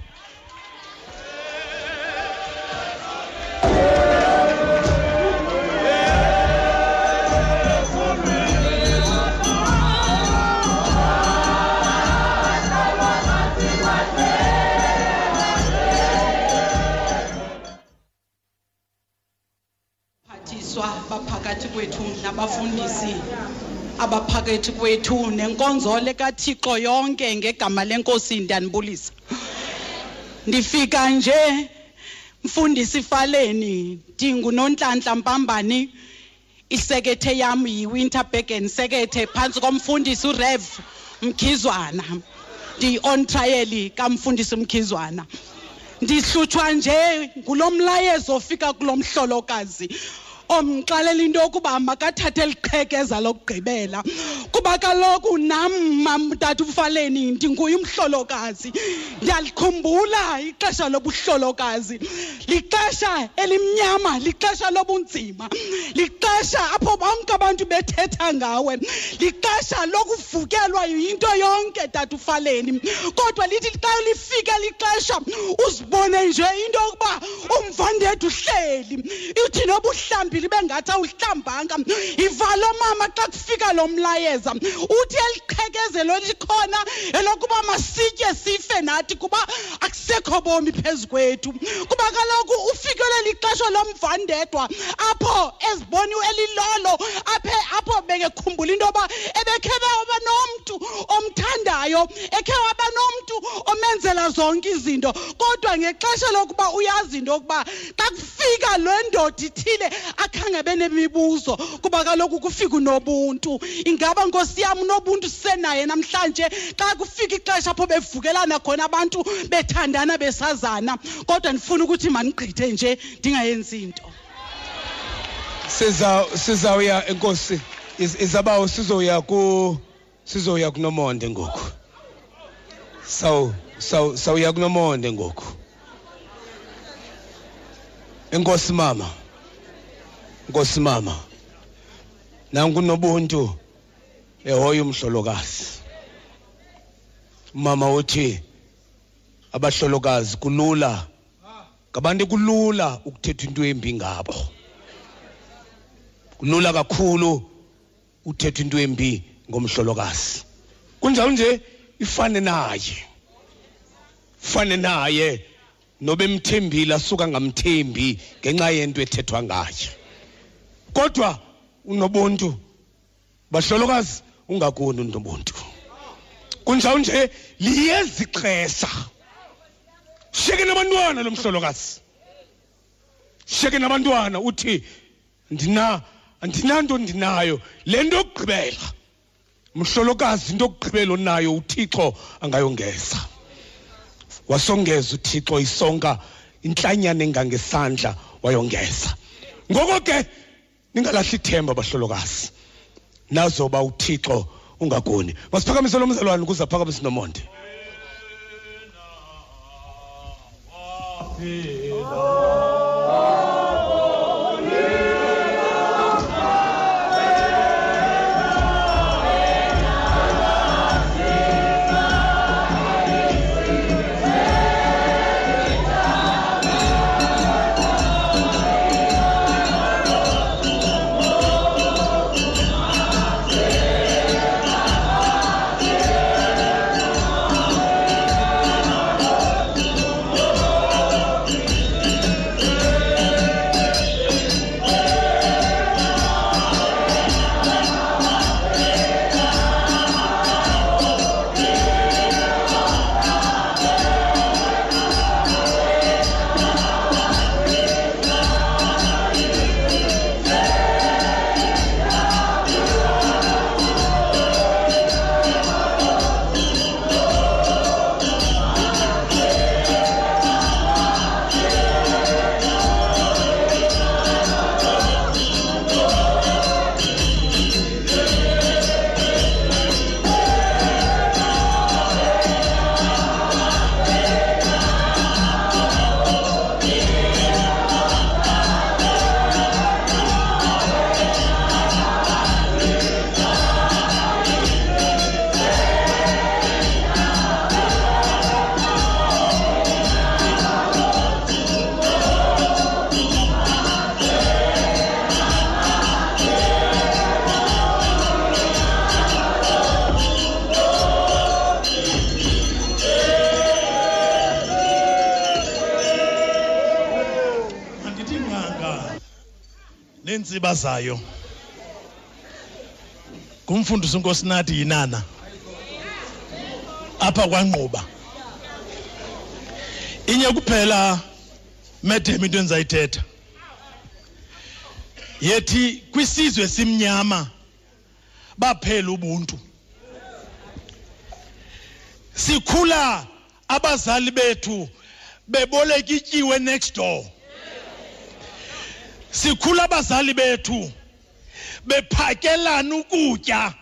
kwethu nabafundisi abaphakathi kwethu nenkonzo lekathixo yonke ngegama lenkosi ndiyanibulisa ndifika nje mfundisi faleni ndingunonhlanhla mpambani isekethe yam yiwinterbergen sekethe phantsi komfundisi urev mkhizwana. Ndiyi-on trial kamfundisi mkhizwana. Ndihlutshwa nje ngulo mlayezo ofika kulo mhlolokazi. Omxelela into yokuba makathathe liqhekeza lokugqibela kuba kaloku nam mamtata ufaleni ndinguye umhlolokazi. Ndiyalikhumbula ixesha lobuhlolokazi lixesha elimnyama lixesha lobunzima lixesha apho bonke abantu bethetha ngawe lixesha lokuvukelwa yinto yonke tata ufaleni. Kodwa lithi xa lifike lixesha uzibone nje into yokuba umvandethu uhleli uthi noba uhlambile ibe ngathi awuhlambanga. Yiva lo mama xa kufika lo mlayeza. Uthi eliqhekezelo likhona elokuba masitye sife nathi kuba akusekho bomi phezu kwethu. Kuba kaloku ufikele lixesha lomvandedwa apho eziboni elilolo aphe apho bekekhumbula into yoba ebekhe waba nomntu omthandayo ekhe waba nomntu omenzela zonke izinto. Kodwa ngexesha lokuba uyazi into yokuba xa kufika le ndoda ithile akhange benemibuzo kuba kaloku kufika unobuntu. Ingaba nkosi yam unobuntu sisenaye namhlanje? Xa kufika ixesha apho bevukelana khona abantu bethandana besazana. Kodwa ndifuna ukuthi mandigqithe nje ndingayenzi siza sizawuya enkosi Iz- izabawo sizoya ku sizoya kunomonde ngoku. Saw saw sawuya kunomonde ngoku. Enkosi mama. Nkosi mama nanku nobuntu ehoya umhlolokazi. Mama uthi abahlolokazi kulula. Ngabantu kulula ukuthetha into embi ngabo. Kulula kakhulu uthetha into embi ngomhlolokazi. Kunjalo nje ifane naye. Fane naye nobe emthembile asuka ngamthembi ngenxa yento ethethwa ngaye. Kodwa unobuntu bahlolokazi ungakuni unobuntu. Kunjalo nje liyezi ixesha sheke nabantwana lo mhlolokazi. Sheke nabantwana uthi ndina andinanto ndinayo le nto yokugqibela. Mhlolokazi into yokugqibela onayo uthixo angayongeza. Wasongeza uthixo isonka intlanyana engangesandla wayongeza. Ngoko ke ningalahli ithemba bahlolokazi. Nazoba uthixo ungagoni. Masiphakamise lo mzalwane ukuze aphakamise nomonde. Oh bazayo ngumfundisi unkosinathi yinana. Apha kwangquba inye kuphela madam into endizayithetha. Yethi kwisizwe simnyama baphela ubuntu. Sikhula abazali bethu beboleka ityiwe next door. Sikhula abazali bethu. Bephakelana ukutya.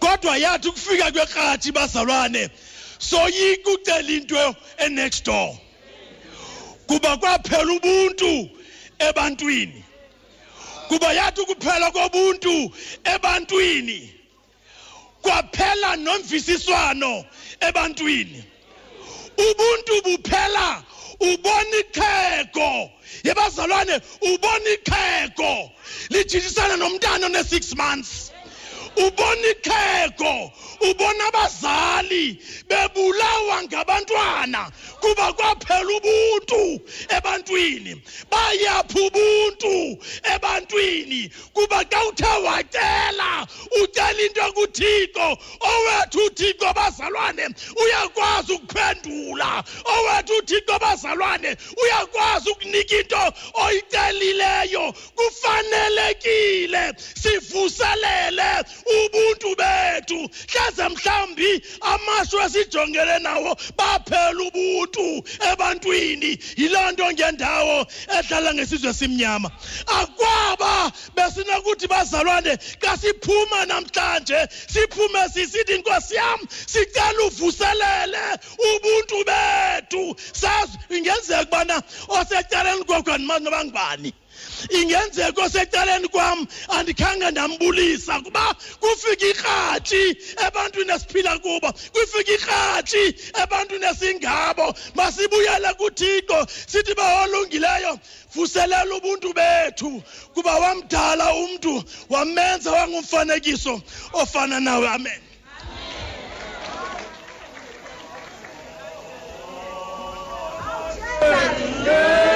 Kodwa yathi ukufika kwekrathi bazalwane soyika ucela into enext door. Kuba kwaphela ubuntu ebantwini. Kuba yathi ukuphela kobuntu ebantwini kwaphela nomvisiswano ebantwini. Ubuntu buphela ubona iqhego yebazalwane ubona iqhego lijikisana nomntana one-six months. Ubona iqhego ubona abazali bebulawa ngabantwana kuba kwaphela ubuntu ebantwini. Bayapha ubuntu ebantwini? Kuba xa uthe wacela ucela into kuthixo owethu uthixo bazalwane uyakwazi ukuphendula. Owethu uthixo bazalwane uyakwazi ukunika into oyicelileyo kufanelekile sivuselele ubuntu bethu. Hleze mhlawumbi amashwa esijongele nawo baphela ubuntu ebantwini. Yiloo nto ngendawo ehlala ngesizwe simnyama akwaba besinokuthi bazalwane xa siphuma namhlanje siphume sisithi nkosi yam sicela uvuselele ubuntu bethu. Sazi ingenzeka ubana osecaleni kwakho andimazi noba ngubani ingenzeka osecaleni kwam andikhange ndambulisa kuba kufika ikratshi ebantwini esiphila kubo kufika ikratshi ebantwini esingabo. Masibuyele kuthixo sithi baholungileyo vuselela ubuntu bethu. Kuba wamdala umntu wamenza wangumfanekiso ofana nawe. Amen. Thank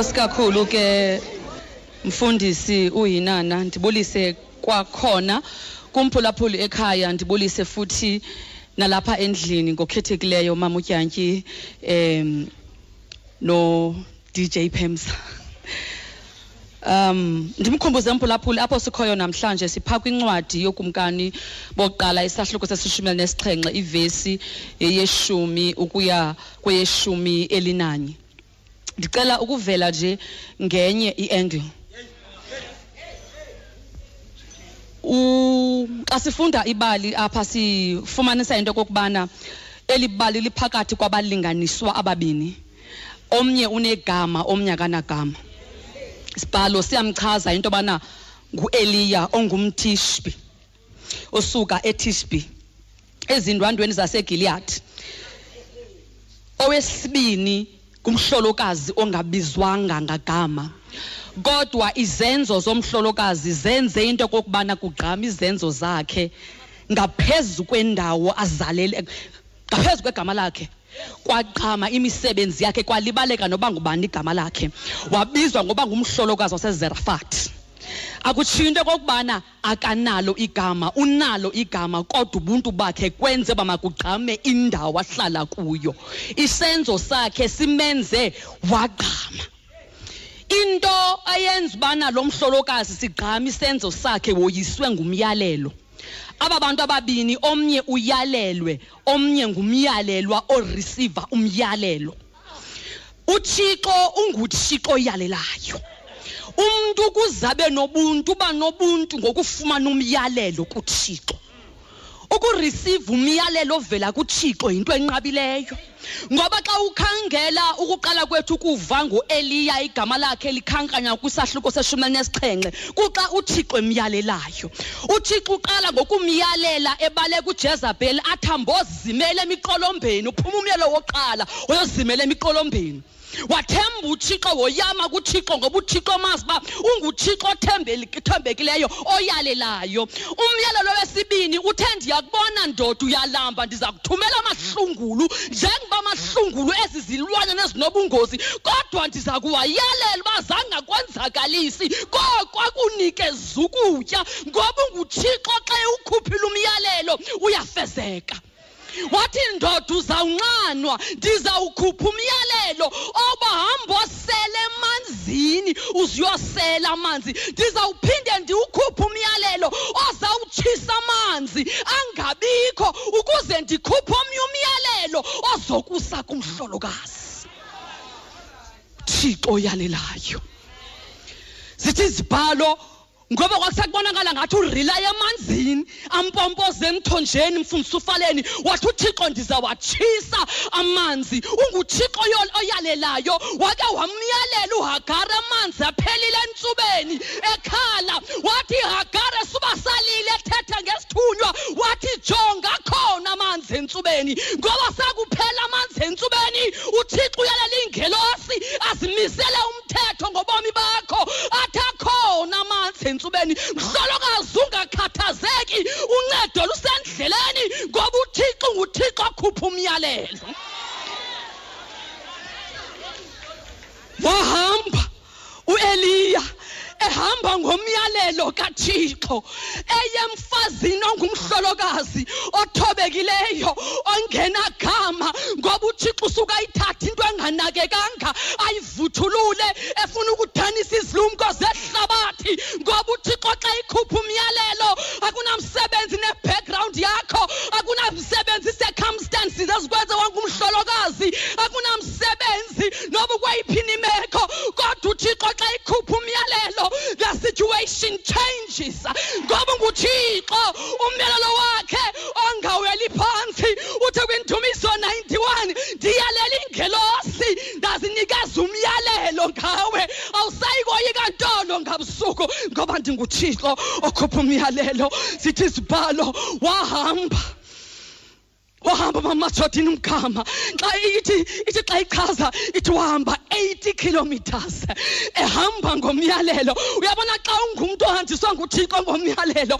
enkosi kakhulu ke mfundisi uyinana ndibulise kwakhona. Kumphulaphuli ekhaya ndibulise futhi nalapha endlini ngokhethekileyo mama utyantyi em no DJ Pemsa. Um ndimkhumbuze mphulaphuli apho sikhoyo namhlanje sipha kwincwadi yokumkani bokuqala isahluko sesishumi nesixhenxe ivesi yeshumi ukuya kweyeshumi elinanye. Ndicela ukuvela nje ngenye iangle. U xa sifunda ibali apha sifumanisa into okokubana eli bali liphakathi kwabalinganiswa ababini. Omnye unegama omnye akanagama. Isibhalo siyamchaza into yobana ngueliya ongumtishbi osuka etishbi ezindwandweni zasegiliyadi. Owesibini kumhlolokazi ongabizwanga ngagama. Kodwa izenzo zomhlolokazi zenze into kokubana kugqama izenzo zakhe ngaphezu kwendawo azalele ngaphezu kwegama lakhe. Kwaqhama imisebenzi yakhe kwalibaleka noba ngubani igama lakhe. Wabizwa ngoba ngumhlolokazi wasezerafathi akutshiyo into okokubana akanalo igama unalo igama kodwa ubuntu bakhe kwenze uba makugqame indawo ahlala kuyo. Isenzo sakhe simenze wagqama. Into ayenza ubana lo mhlolokazi sigqama isenzo sakhe woyiswe ngumyalelo. Aba bantu ababini omnye uyalelwe omnye ngumyalelwa oreceiver umyalelo. Uthixo unguthixo oyalelayo. Umuntu kuzabe nobuntu uba nobuntu ngokufumana umyalelo kuthixo. Ukureceive umyalelo ovela kuthixo yinto enqabileyo. Ngoba xa ukhangela ukuqala kwethu kuva ngueliya igama lakhe likhankanya kwisahluko seshumi elinesixhenxe kuxa uthixo emyalelayo. Uthixo uqala ngokumyalela ebale kujezabheli athi ambozimela emiqolombeni. Uphuma umyalo wokuqala wayozimela emiqolombeni. Wathemba uthixo woyama kuthixo ngoba uthixo mazi uba unguthixo othembekileyo oyalelayo. Umyalelo wesibini uthe ndiyakubona ndoda uyalamba ndiza kuthumela amahlungulu njengoba amahlungulu ezi zilwanyana ezinobungozi kodwa ndiza kuwayalela uba zange akwenzakalisi. Koko akunikeza ukutya ngoba unguthixo xa ewukhuphile umyalelo uyafezeka. Wathi ndoda uzawunqanwa. Ndizawukhupha umyalelo oba hamba osele emanzini uzuyosela amanzi. Ndizawuphinde ndiwukhuphe umyalelo ozawutshisa amanzi angabikho ukuze ndikhuphe omnye umyalelo ozokusa kumhlolokazi. Thixo oyalelayo. Zithi izibhalo ngoba kwakusakubonakala ngathi urilaya emanzini ampompoze emthonjeni mfundisi ufaleni wathi uthixo ndizawatshisa amanzi. Unguthixo yo- oyalelayo wake wamyalela uhagara amanzi aphelile entsubeni ekhala. Wathi hagara suba salile ethetha ngesithunywa. Wathi jonga khona amanzi entsubeni. Ngoba sakuphela akhupha umyalelo sithi izibhalo wahamba. Wahamba mamathodini umgama xa ithi ithi xa ichaza ithi wahamba 80 kilometers. Ehamba ngomyalelo. Uyabona xa ungumntu ohanjiswa nguthixo ngomyalelo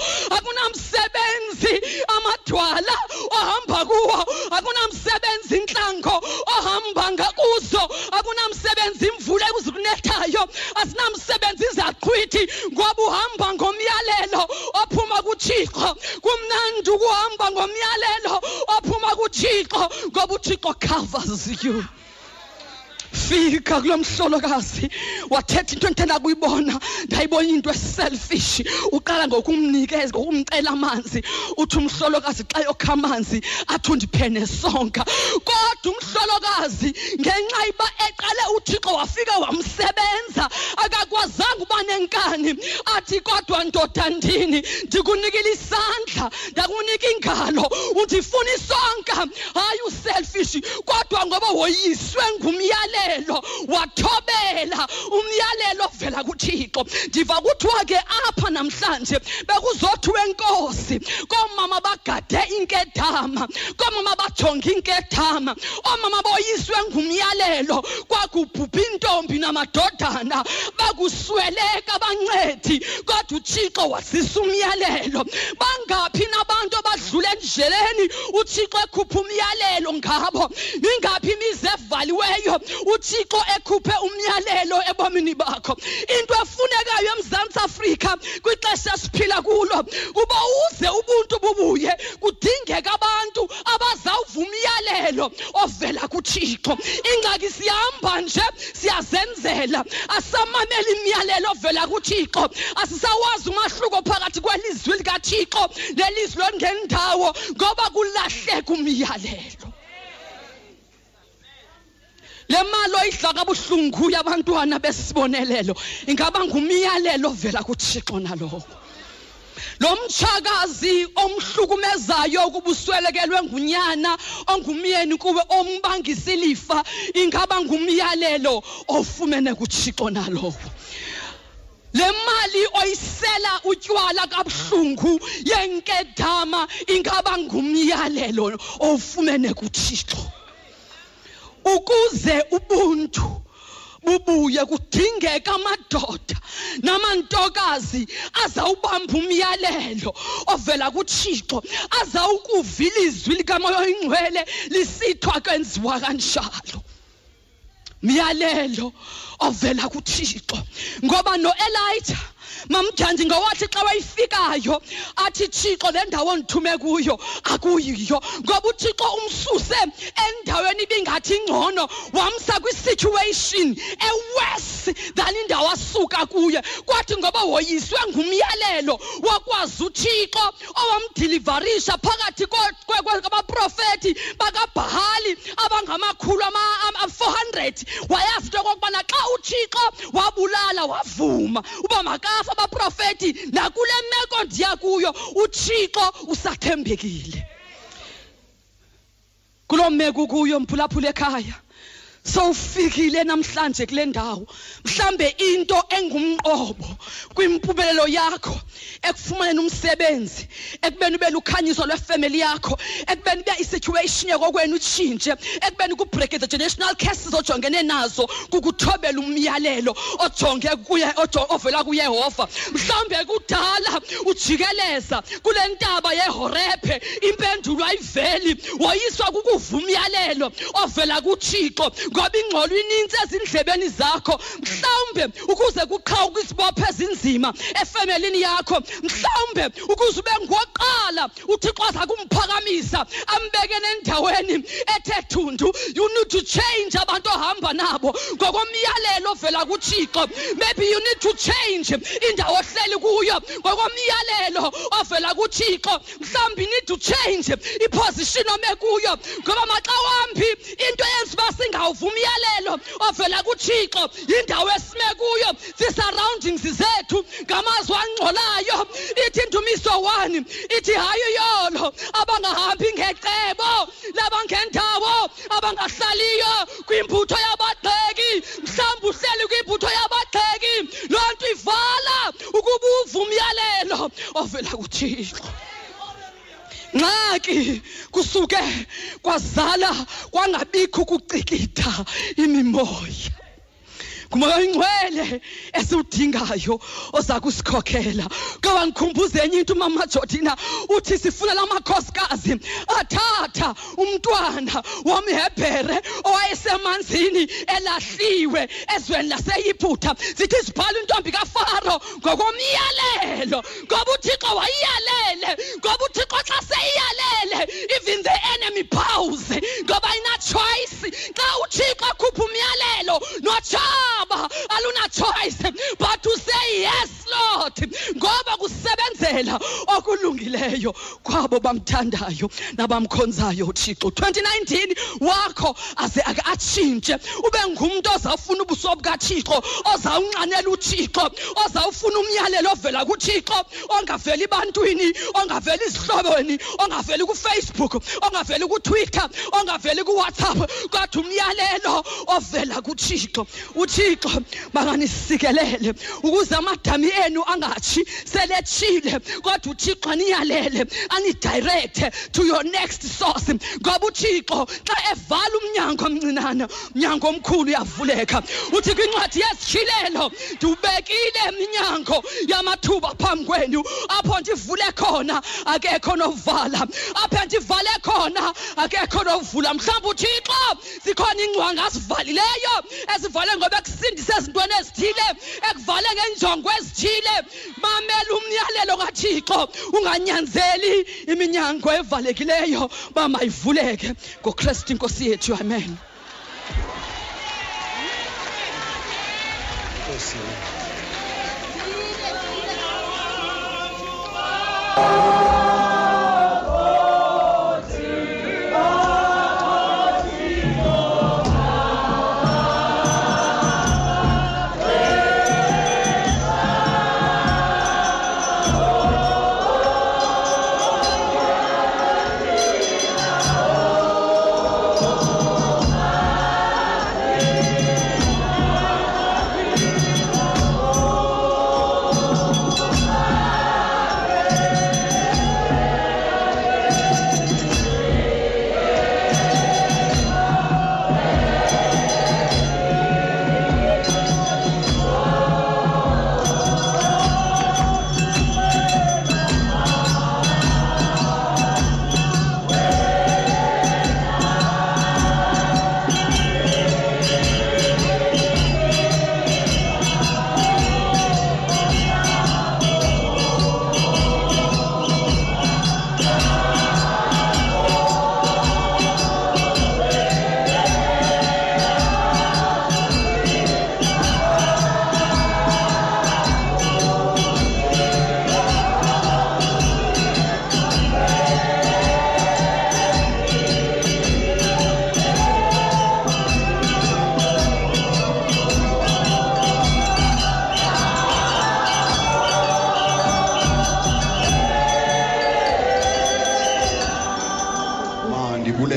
ngomyalelo ophuma kuthixo ngoba uthixo covers you. Fika kulo mhlolokazi wathetha into endithanda kuyibona ndayibona into eselfish uqala ngokumnikeza ngokumcela amanzi. Uthi umhlolokazi xa yokha amanzi athi undiphe nesonka kodwa umhlolokazi ngenxa iba eqale uthixo wafika wamsebenza akakwazanga uba nenkani. Athi kodwa ndoda ndini ndikunikile isandla ndakunika uselfish kodwa ngoba woyiswe ngumyalelo wathobela umyalelo ovela kuthixo. Ndiva kuthiwa ke apha namhlanje bekuzothi wenkosi koomama bagade inkedama koomama bajonge inkedama oomama boyiswe ngumyalelo kwakubhubha intombi namadodana bakusweleka bancedi kodwa uthixo wasisa umyalelo. Bangaphi nabantu abadlula endleleni? Uthixo ekhupha umyalelo ngabo. Ingaphi imizi evaliweyo? Uthixo ekhuphe umyalelo. Ebomini bakho. Into efunekayo emzantsi afrika kwixesha esiphila kulo kuba uze ubuntu bubuye kudingeka abantu abazawuva umyalelo ovela kuthixo. Ingxaki sihamba nje siyazenzela. Asamameli imiyalelo ovela kuthixo. Asisawazi umahluko phakathi kwelizwi likathixo nelizwi longendawo ngoba kulahleka umyalelo. Le mali oyidla kabuhlungu yabantwana besibonelelo ingaba ngumyalelo ovela kuthixo nalowo. Lo mtshakazi omhlukumezayo ukuba uswelekelwe ngunyana ongumyeni kuwe ombangisa ilifa ingaba ngumyalelo ofumene kuthixo nalowo. Le mali oyisela utywala kabuhlungu yenkedama ingaba ngumyalelo ofumene kuthixo. Ukuze ubuntu bubuye kudingeka amadoda namantokazi azawubamba umyalelo ovela kuthixo azawukuva ilizwi likamoya oyingcwele lisithwa kwenziwa kanjalo. Myalelo ovela kuthixo ngoba no-elijah mamdandi ngowathi xa wayifikayo athi thixo le ndawo ndithume kuyo akuyiyo. Ngoba uthixo umsuse endaweni ibingathi ngcono wamsa kwisituation ewes than indawo asuka kuyo. Kwathi ngoba woyiswe ngumyalelo wakwazi uthixo owamdilivarisha phakathi kwabaprofethi bakabhali abangamakhulu ama-400 wayazi into okokubana xa uthixo wabulala wavuma uba makafa abaprofethi nakule meko ndiya kuyo uthixo usathembekile. Kuloo meko kuyo mphulaphula ekhaya. Sowufikile namhlanje kule ndawo. Mhlambe into engumqobo kwimpubelelo yakho ekufumaneni umsebenzi ekubeni ube lukhanyiso lwefemeli yakho ekubeni uba isituation yakokwenu itshintshe ekubeni kubreak the generational cases ojongene nazo kukuthobela umyalelo ojonge kuye ovela kuyehova. Mhlawumbe kudala ujikeleza kule ntaba yehorephe impendulo ayiveli woyiswa kukuva umyalelo ovela kuthixo. Ngoba ingxolo inintsi ezindlebeni zakho. Mhlawumbe ukuze isibopho ezinzima efemelini yakho mhlawumbe ukuze ube ngoqala uthixo aza kumphakamisa ambekene endaweni ethe thundu you need to change abantu ohamba nabo. Ngokomyalelo ovela kuthixo maybe you need to change indawo ohleli kuyo. Ngokomyalelo ovela kuthixo you need to change iposition ome kuyo. Ngoba maxa wambi into uba singawuva umyalelo ovela kuthixo yindawo esime kuyo zi-surroundings zethu ngamazwi angxolayo ithi indumiso one ithi hayi yolo abangahambi ngecebo labangendawo abangahlaliyo kwimbutho yabagxeki. Mhlawumbi uhleli kwimbutho yabagxeki loo nto ivala ukuba uva umyalelo ovela kuthixo. Ngxaki kusuke kwazala kwangabikho ukucikitha imimoya. Ngumoya oyingcwele esiwudingayo oza kusikhokhela ngoba ngikhumbuze enye into umama jordina uthi sifuna la makhosikazi athatha umntwana womhebhere owayesemanzini elahliwe ezweni laseyiphutha sithi sibhala intombi kafaro ngokomyalelo ngoba uthixo wayiyalele ngoba uthixo xa seyiyalele even the enemy bows ngoba ina choice. Xa uthixo akhupha umyalelo notshaba aluna choice but to say yes lord ngoba kusebenzela okulungileyo kwabo bamthandayo nabamkhonzayo uthixo 2019 wakho aze ake atshintshe. Ube ngumntu ozawufuna ubuso bukathixo ozawunxanela uthixo ozawufuna umyalelo ovela kuthixo ongaveli bantwini ongaveli izihlobeni ongaveli kufacebook ongaveli kutwitter ongaveli kuwhatsapp. Kodwa umyalelo ovela kuthixo uthixo banganisikelele ukuze amadami enu angatshi seletshile. Kodwa uthixo aniyalele anidirecte to your next source. Ngoba uthixo xa evala umnyango omncinane umnyango omkhulu uyavuleka. Uthi kwincwadi yezitshilelo ndiwubekile emnyango yamathuba phambi kwenu. Apho ndivule khona akekho novala apho ndivale khona akekho novula mhlawumbi uthixo zikhona iingcwanga azivalileyo ezivale ngoba ekusindise ezintweni ezithile ekuvale ngenjongo ezithile. Mamela umyalelo kathixo unganyanzeli iminyango evalekileyo uba mayivuleke ngokristu inkosi yethu amen.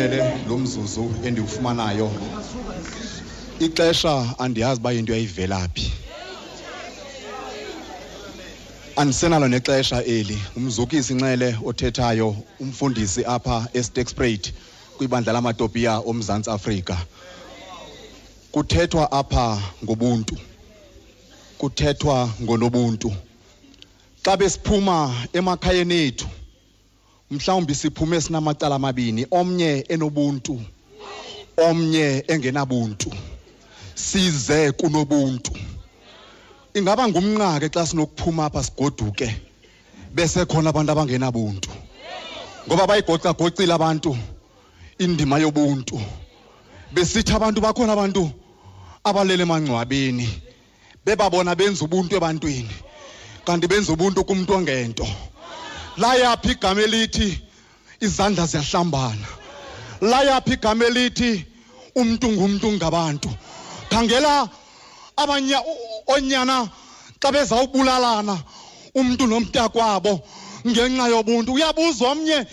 Mandibulele lo mzuzu endiwufumanayo. Ixesha andiyazi uba into yayivelaphi andisenalo nexesha eli. Umzukisi nxele othethayo umfundisi apha estexprate kwibandla lamatopiya omzantsi afrika kuthethwa apha ngobuntu kuthethwa ngonobuntu. Xa besiphuma emakhayeni ethu mhlawumbi siphume sinamacala amabini omnye enobuntu omnye engenabuntu. Size kunobuntu. Ingaba ngumnqake xa sinokuphuma apha sigoduke bese khona abantu abangenabuntu. Ngoba bayigocagocile abantu indima yobuntu. Besithi abantu bakhona abantu abalele emangcwabeni bebabona benza ubuntu ebantwini kanti benza ubuntu kumntu ongento. Layaphi igama elithi izandla ziyahlambana. Layaphi igama elithi umntu ngumntu ngabantu. Khangela abanye onyana xa bezawubulalana umntu nomntakwabo ngenxa yobuntu. Uyabuza omnye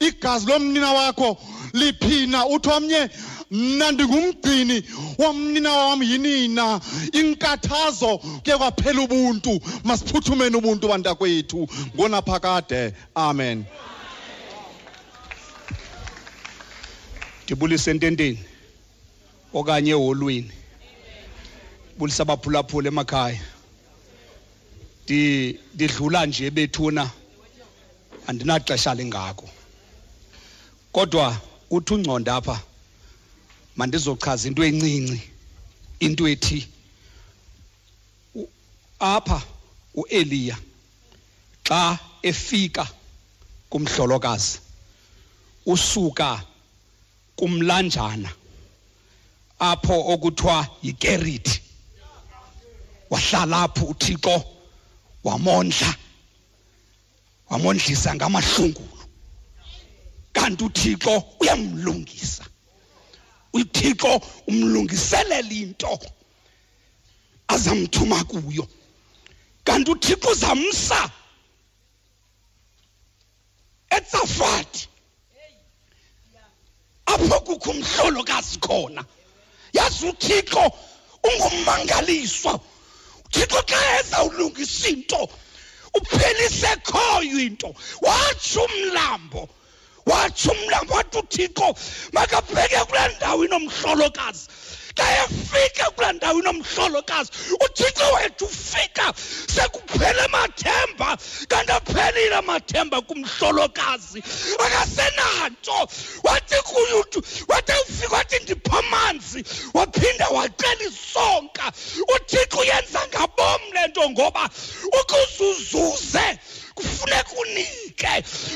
igazi lomnina wakho liphina uthi omnye mna ndingumgcini womnina wam yinina. Inkathazo kuye kwaphela ubuntu masiphuthumeni ubuntu bantakwethu. Ngonaphakade amen. Ndibulise ententeni okanye eholweni. Bulisa abaphulaphula emakhaya. Di didlula nje bethuna andinaxesha lingako. Kodwa uthi ungconda apha mandizochaza into encinci into ethi apha uEliya xa efika kumhlolokazi usuka kumlanjana apho okuthiwa yikeriti wahlala apho uthixo wamondla wamondlisa ngamahlungulu. Kanti uthixo uyamlungisa. Uthixo umlungiselela into azamthuma kuyo. Kanti uthixo uzamsa eTsafati. Apho kukho umhlolokazi khona yazi uthixo ungumangaliswa. Uthixo xa ezawulungisa into uphelise ekhoyo into watsho umlambo. Watsho umlambo wathi uthixo makabheke kulaa ndawo inomhlolokazi. Xa efika kulaa ndawo inomhlolokazi. Uthixo wethu ufika sekuphele amathemba kanti aphelile amathemba kumhlolokazi. Akasenanto. Wathi kuyutu wathi ufika wathi ndipha amanzi waphinda wacela isonka. Uthixo uyenza ngabom le nto ngoba ukuzuzuze kufuneka unike.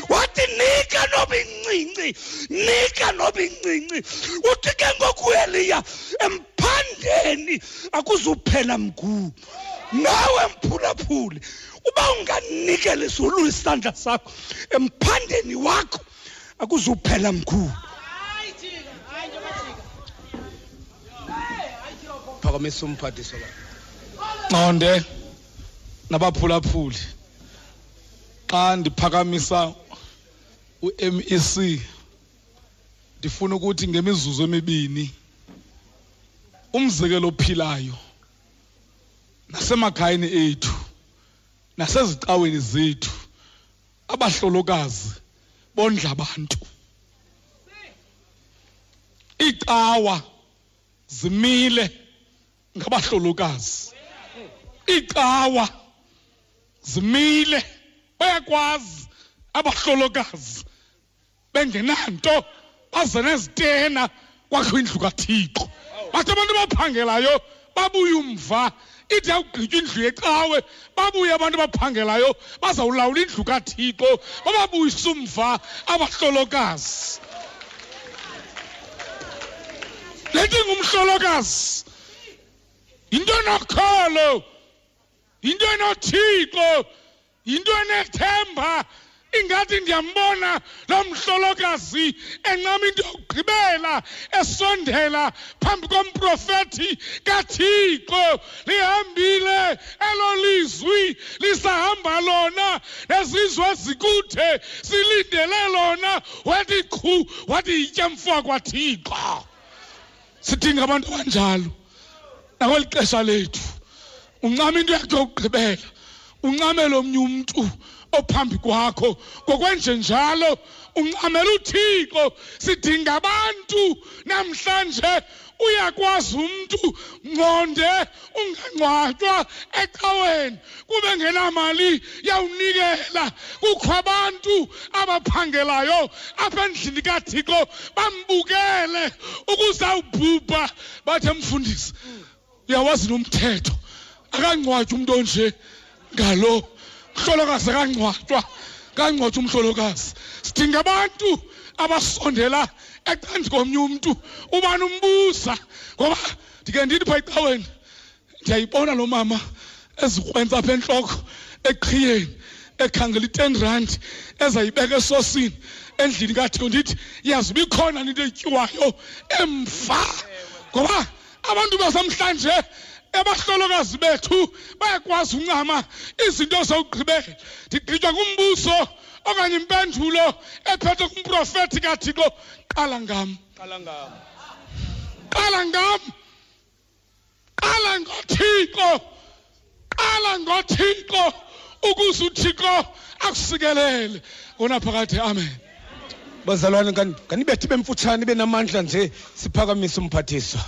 Wathi nika noba incinci nika noba incinci. Uthi ke ngoku eliya emphandeni akuzuphela mguu nawe mphulaphuli uba unganikela izulu isandla sakho emphandeni wakho akuzuphela mguu phakamisa umphathiso la. Nqonde nabaphulaphuli. Xa ndiphakamisa uMEC ndifuna ukuthi ngemizuzu emibini umzekelo ophilayo nasemakhayeni ethu nasezicaweni zethu abahlolokazi bondla abantu icawa zimile ngabahlolokazi. Icawa zimile bayakwazi abahlolokazi. Bengenanto. Baze nezitena kwakho indlu kathixo. Bathi abantu abaphangelayo babuye umva. Ithi yakugqitywa indlu yecawe babuye abantu abaphangelayo bazawulawula indlu kathixo. Bababuyise umva abahlolokazi. Le nto ingumhlolokazi. Yinto enokholo yinto enothixo yinto enethemba. Ingathi ndiyambona lo mhlolokazi encama into yokugqibela esondela phambi komprofethi kathixo. Lihambile elo lizwi lisahamba lona nezizwe zikude silindele lona. Wathi qhu wathi yitya mfo kwathixo. Sidinga abantu abanjalo nakweli xesha lethu. Uncama into yakhe yokugqibela uncamele omnye umntu. Ophambi kwakho. Ngokwenje njalo uncamela uthixo. Sidinga abantu. Namhlanje uyakwazi umntu ngqonde ungangcwatywa ecaweni kube ngenamali yawunikela. Kukho abantu abaphangelayo apha endlini kathixo bambukele ukuzawubhubha bathe mfundisi uyawazi nomthetho akangcwatywa umntu onje ngalo. Mhlolokazi akangcwatywa kangcwatywa umhlolokazi. Sidinga abantu abasondela ecansi komnye umntu. Ubani umbuza? Ngoba ndike ndithi phaa ecaweni ndiyayibona lo mama ezikrwentsa apha entloko eqhiyeni ekhangela i-ten rand ezayibeka esosini endlini kathixo ndithi yazi bikhona into etyiwayo emva. Ngoba abantu basamhlanje abahlolokazi bethu bayakwazi uncama izinto zokugqibela ndigqitywa ngumbuso okanye impendulo ephethwe kumprofethi kathixo. Qala ngam. Qala ngam. Qala ngothixo. Qala ngothixo ukuze uthixo akusikelele. Wona phakathi amen. Bazalwane kan- kanibethi bemfutshane ibe namandla nje siphakamise umphathiswa.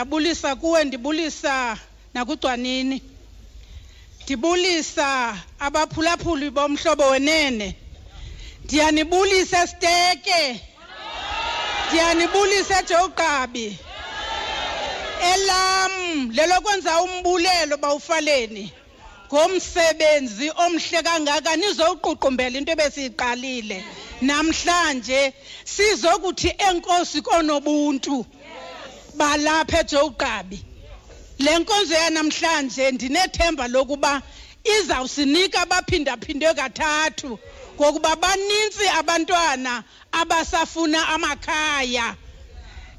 Ndiyabulisa kuwe ndibulisa nakucwanini ndibulisa abaphulaphuli bomhlobo wenene. Ndiyanibulisa esteke ndiyanibulisa ejogqabi elam lelokwenza umbulelo bawufaleni ngomsebenzi omhle kangaka nizowuququmbela into ebesiyiqalile. Namhlanje sizokuthi enkosi konobuntu. Balapha ejogqabi le nkonzo yanamhlanje ndinethemba lokuba izawusinika abaphindaphindwe kathathu ngokuba banintsi abantwana abasafuna amakhaya.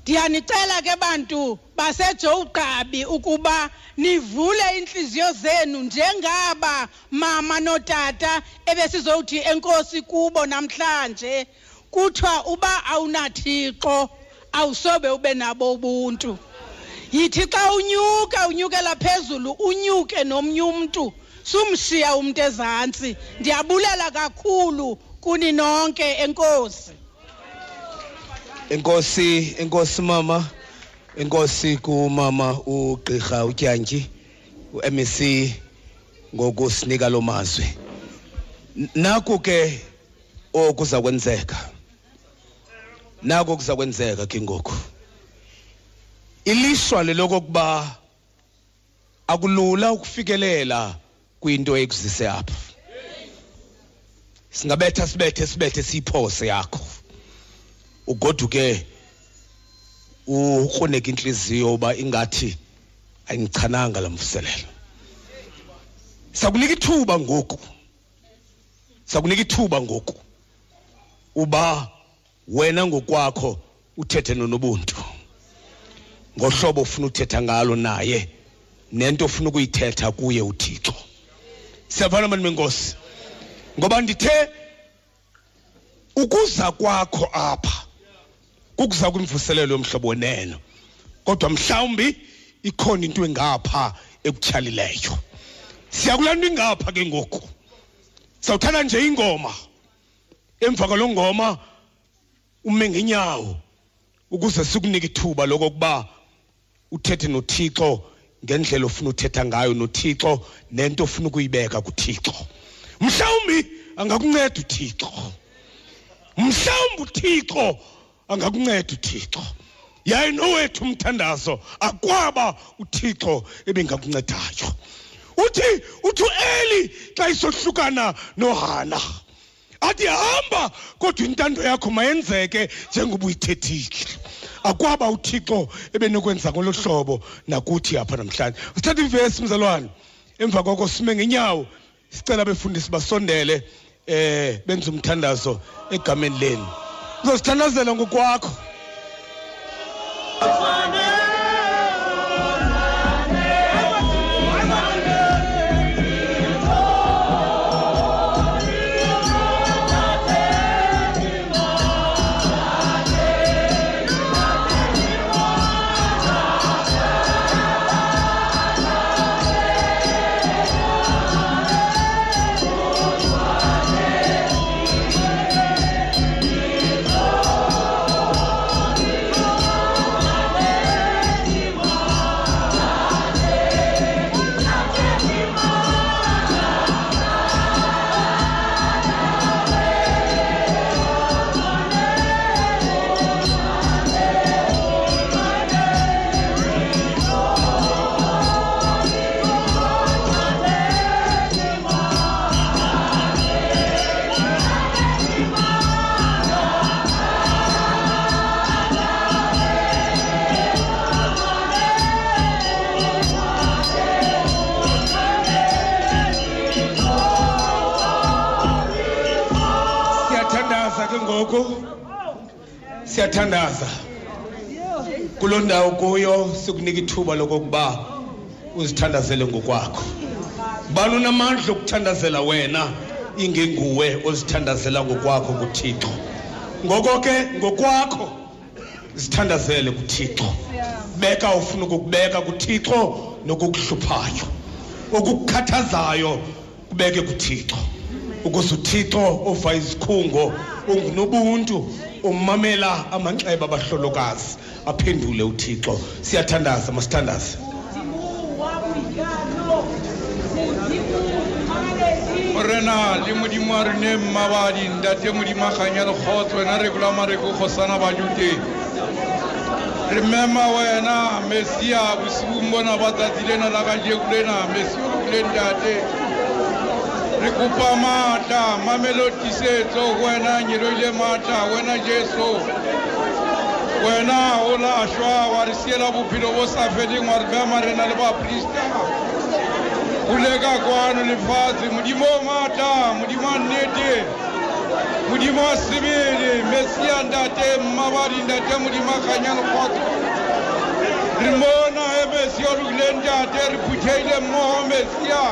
Ndiyanicela ke bantu basejowugqabi ukuba nivule inhliziyo zenu njengaba mama notata ebesizowuthi enkosi kubo namhlanje. Kuthiwa uba awunathixo. Awusobe ube nabo ubuntu. Yithi xa unyuka unyukela phezulu unyuke nomnye umntu sumshiya umntu ezantsi. Ndiyabulela kakhulu kuni nonke enkosi. Enkosi enkosi mama enkosi kumama ugqirha uTyanji uMC ngokusinika lo mazwi. Naku ke okuza kwenzeka. Naku kuza kwenzeka ke ngoku. Ilishwa lelokuba akulula ukufikelela kwinto ekuzise apha. Singabetha sibethe sibethe siyiphose yakho. Ugoduke ukruneka inhliziyo uba ingathi ayingichananga lamvuselelo sakunika ithuba ngoku. Sakunika ithuba ngoku uba wena ngokwakho uthethe nonobuntu. Ngohlobo ufuna uthetha ngalo naye nento ofuna ukuyithetha kuye uThixo. Siyavana mani menkosi? Ngoba ndithe ukuza kwakho apha kukuza kwimvuselelo yomhlobo wenene kodwa mhlawumbi ikhona into engapha ekutyhalileyo. Siya kulaa nto ingapha ke ngoku. Sawuthanda nje ingoma. Emva kwalo ngoma ume ngenyawo ukuze sikunike ithuba lokokuba uthethe nothixo ngendlela ofuna uthetha ngayo nothixo nento ofuna ukuyibeka kuthixo. Mhlawumbi angakunceda uthixo. Mhlawumbi uthixo angakunceda uthixo. Yaye nowethu umthandazo akwaba uthixo ebengakuncedayo. Uthi uthi eli xa isohlukana nohana. Athi hamba kodwa intando yakho mayenzeke njengoba uyithethile. Akwaba uthixo ebenokwenza ngolo hlobo nakuthi apha namhlanje. Sithatha ivesi mzalwane. Emva koko sime ngenyawo sicela abefundisi basondele eh benze umthandazo egameni lenu. Uzosithandazela ngokwakho. Siyathandaza. Kuloo ndawo kuyo sikunika ithuba lokokuba uzithandazele ngokwakho. Bani unamandla okuthandazela wena ingenguwe ozithandazela ngokwakho kuthixo? Ngoko ke ngokwakho zithandazele kuthixo. Beka ufuna ukukubeka kuthixo nokukuhluphayo. Okukukhathazayo kubeke kuthixo. Ukuze uthixo ova izikhungo ungunobuntu ummamela amanxeba abahlolokazi. Aphendule uthixo. Siyathandaza masithandaze. Morena le modimo a rene mmabadi ntate modimo a kganya lekgotso wena re kulama re ko kgosana bajute re mema wena mesia bosigong bona ba tsatsi lena la kajeko lena mesi o lokile ntate re kopa maatla mamelotisetso ho wena nyeloile maatla wena jesu. Wena o lašwa wa re siela bophelo bo sa feleng wa re bea marena le baporista o leka kwano lefatshe modimo o maatla modimo a nnete modimo a sebele mesia ntate mmabadi ntate modimo a kganya re mona e mesia o lokileng ntate re phutheile mmogo mesia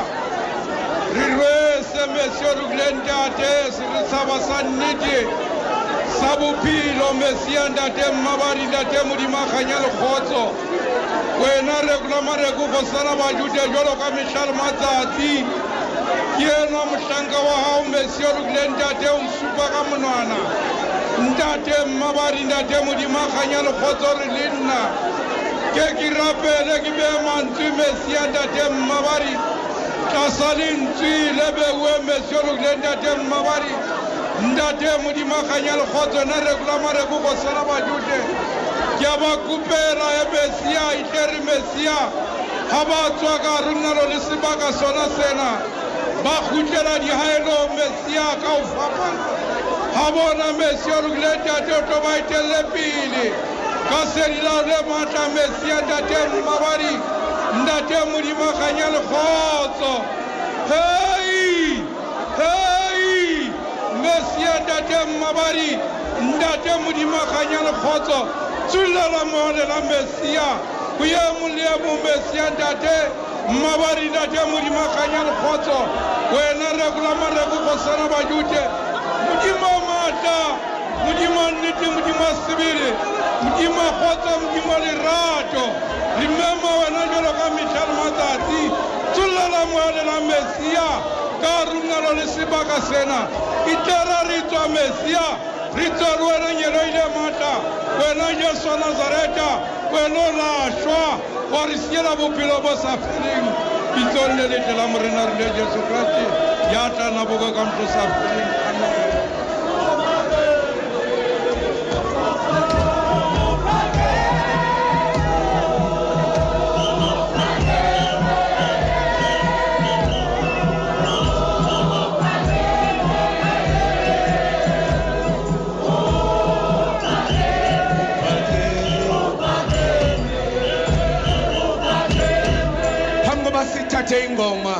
re rwese de Monsieur Glendate sabasanniti sabuphilo mesiyandate mabarindate modimakganyal kgotso wena rekula mareko fosana bajute jalo ka mešhale matsatsi. Ke ena mohlanka wa gago monsieur glendate o supa ka monwana. Ntate mmabarindate modimakganya lekgotso re le nna. Ke ke rapele ke bee mantswe mesiyandate mmabari تصلين في لبا ومسيون لنداتم مباري نداتم دي ما خيال خط نرق لما رقوق السلام جوجه جابا كوبيرا يبسيا يتر مسيا هبا توغا رنالو لسباغا سونا سينا با خوجرا دي هايلو مسيا كاو فامان هبونا مسيون لنداتم توبايت لبيلي كسر لا رماتا مسيا داتم مباري ndate mulimo akganya lekgotso hei! Hei! Mesia ndate mmabari ndate modimo akganya tsulala tsulela mogolela mesia o mesia ndate mmabari ndate modimo akganya lekgotso wena rekola mareko go sana badute modimo maatla modimo nnete modimo sebele. Modimo kgotso modimo lerato remema wena jolo ka le matsatsi tsollela moale la mesia ka runalo le sebaka sena. Itlera re tswa mesia re tswa le wena nyelo ile maatla wena jesu wa nazareta. Wena lašwa wa re siela bophelo bo sa feleng bitsong le letle la morena rile jesu kriste ya tlana boko ka mtlo sa feleng sithathe ingoma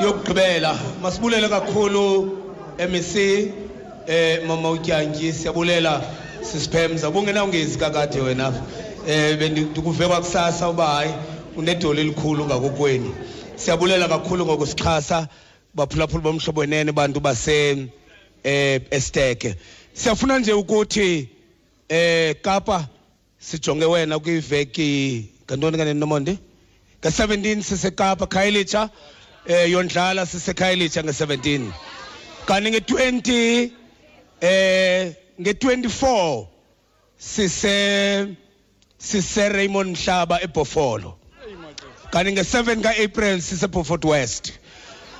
yokugqibela. Masibulele kakhulu MEC eh mama utyangi siyabulela sisiphemza. Bungenawungezi kakade wena eh bendikuve kwakusasa uba hayi unedolo elikhulu ngakokweni siyabulela kakhulu ngokusixhasa baphulaphula bomhlobo wenene bantu base eh Esteke. Siyafuna nje ukuthi eh Kapa sijonge wena kwiveki ngantoni kanene nomonde? Nge-17 sisekapa khayelitsha eh yondlala sisekhayelitsha nge-17 kanti nge-20 eh nge-24 sise sise Raymond Mhlaba eBhofolo kanti nge-7 kaApril sise Beaufort West.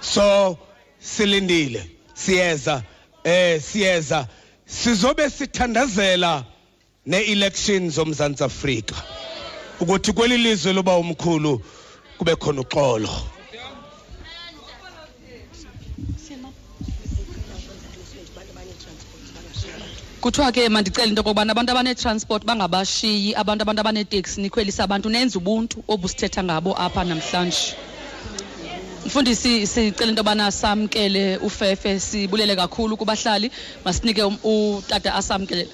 So silindile siyeza eh siyeza. Sizobe sithandazela ne-election zomzantsi Afrika. Ukuthi kweli lizwe loba umkhulu kube khona uxolo. Kuthiwa ke mandicele into okokubana abantu abanetransport bangabashiyi abantu abantu abaneteksi nikhwelise abantu nenze ubuntu obusithetha ngabo apha namhlanje. Mfundisi sicela into yobana samkele ufefe sibulele kakhulu kubahlali. Masinike um- utata asamkelele.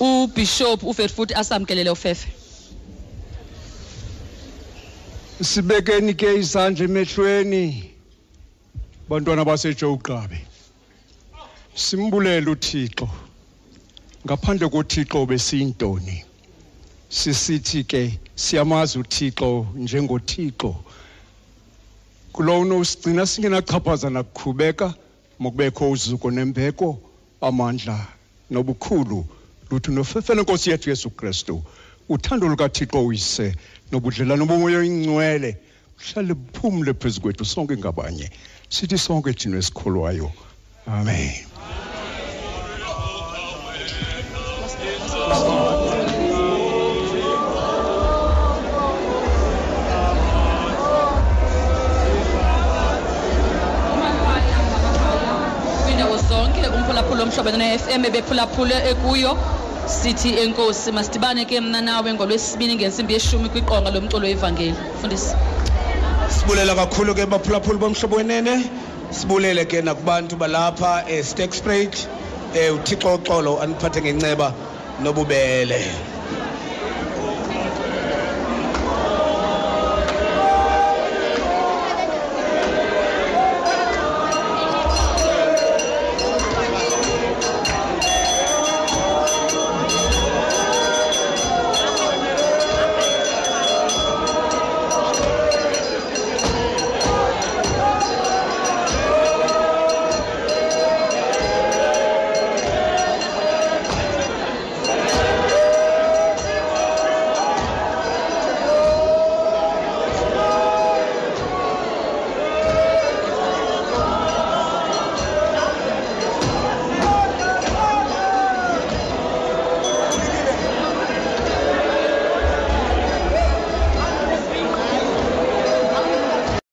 Ubishop uveri futhi asamkelele ufefe. Sibekeni ke izandla emehlweni bantwana baseJoqabe simbulele uThixo. Ngaphandle koThixo besiyintoni? Sisithi ke siyamazi uThixo njengoThixo. Kulono sigcina singenachaphaza nakukhubeka mokubekho uzuko nembeko amandla nobukhulu luthu nofefele nkosi yethu Yesu Kristu. Uthando lukaThixo uyise. Nobudlelwane bomoya oyingcwele uhlale buphumule phezu kwethu sonke ngabanye sithi sonke thina esikholwayo amen. Zonke umphulaphula omhlobene ne-fm ebephulaphule ekuyo sithi enkosi masidibane ke mna nawe ngolwesibini ngentsimbi yeshumi kwiqonga lomculo wevangeli. Fundisi sibulela kakhulu ke baphulaphuli bomhlobo wenene. Sibulele ke nakubantu balapha eStack Spruit eh uThixo uxolo aniphathe ngenceba nobubele.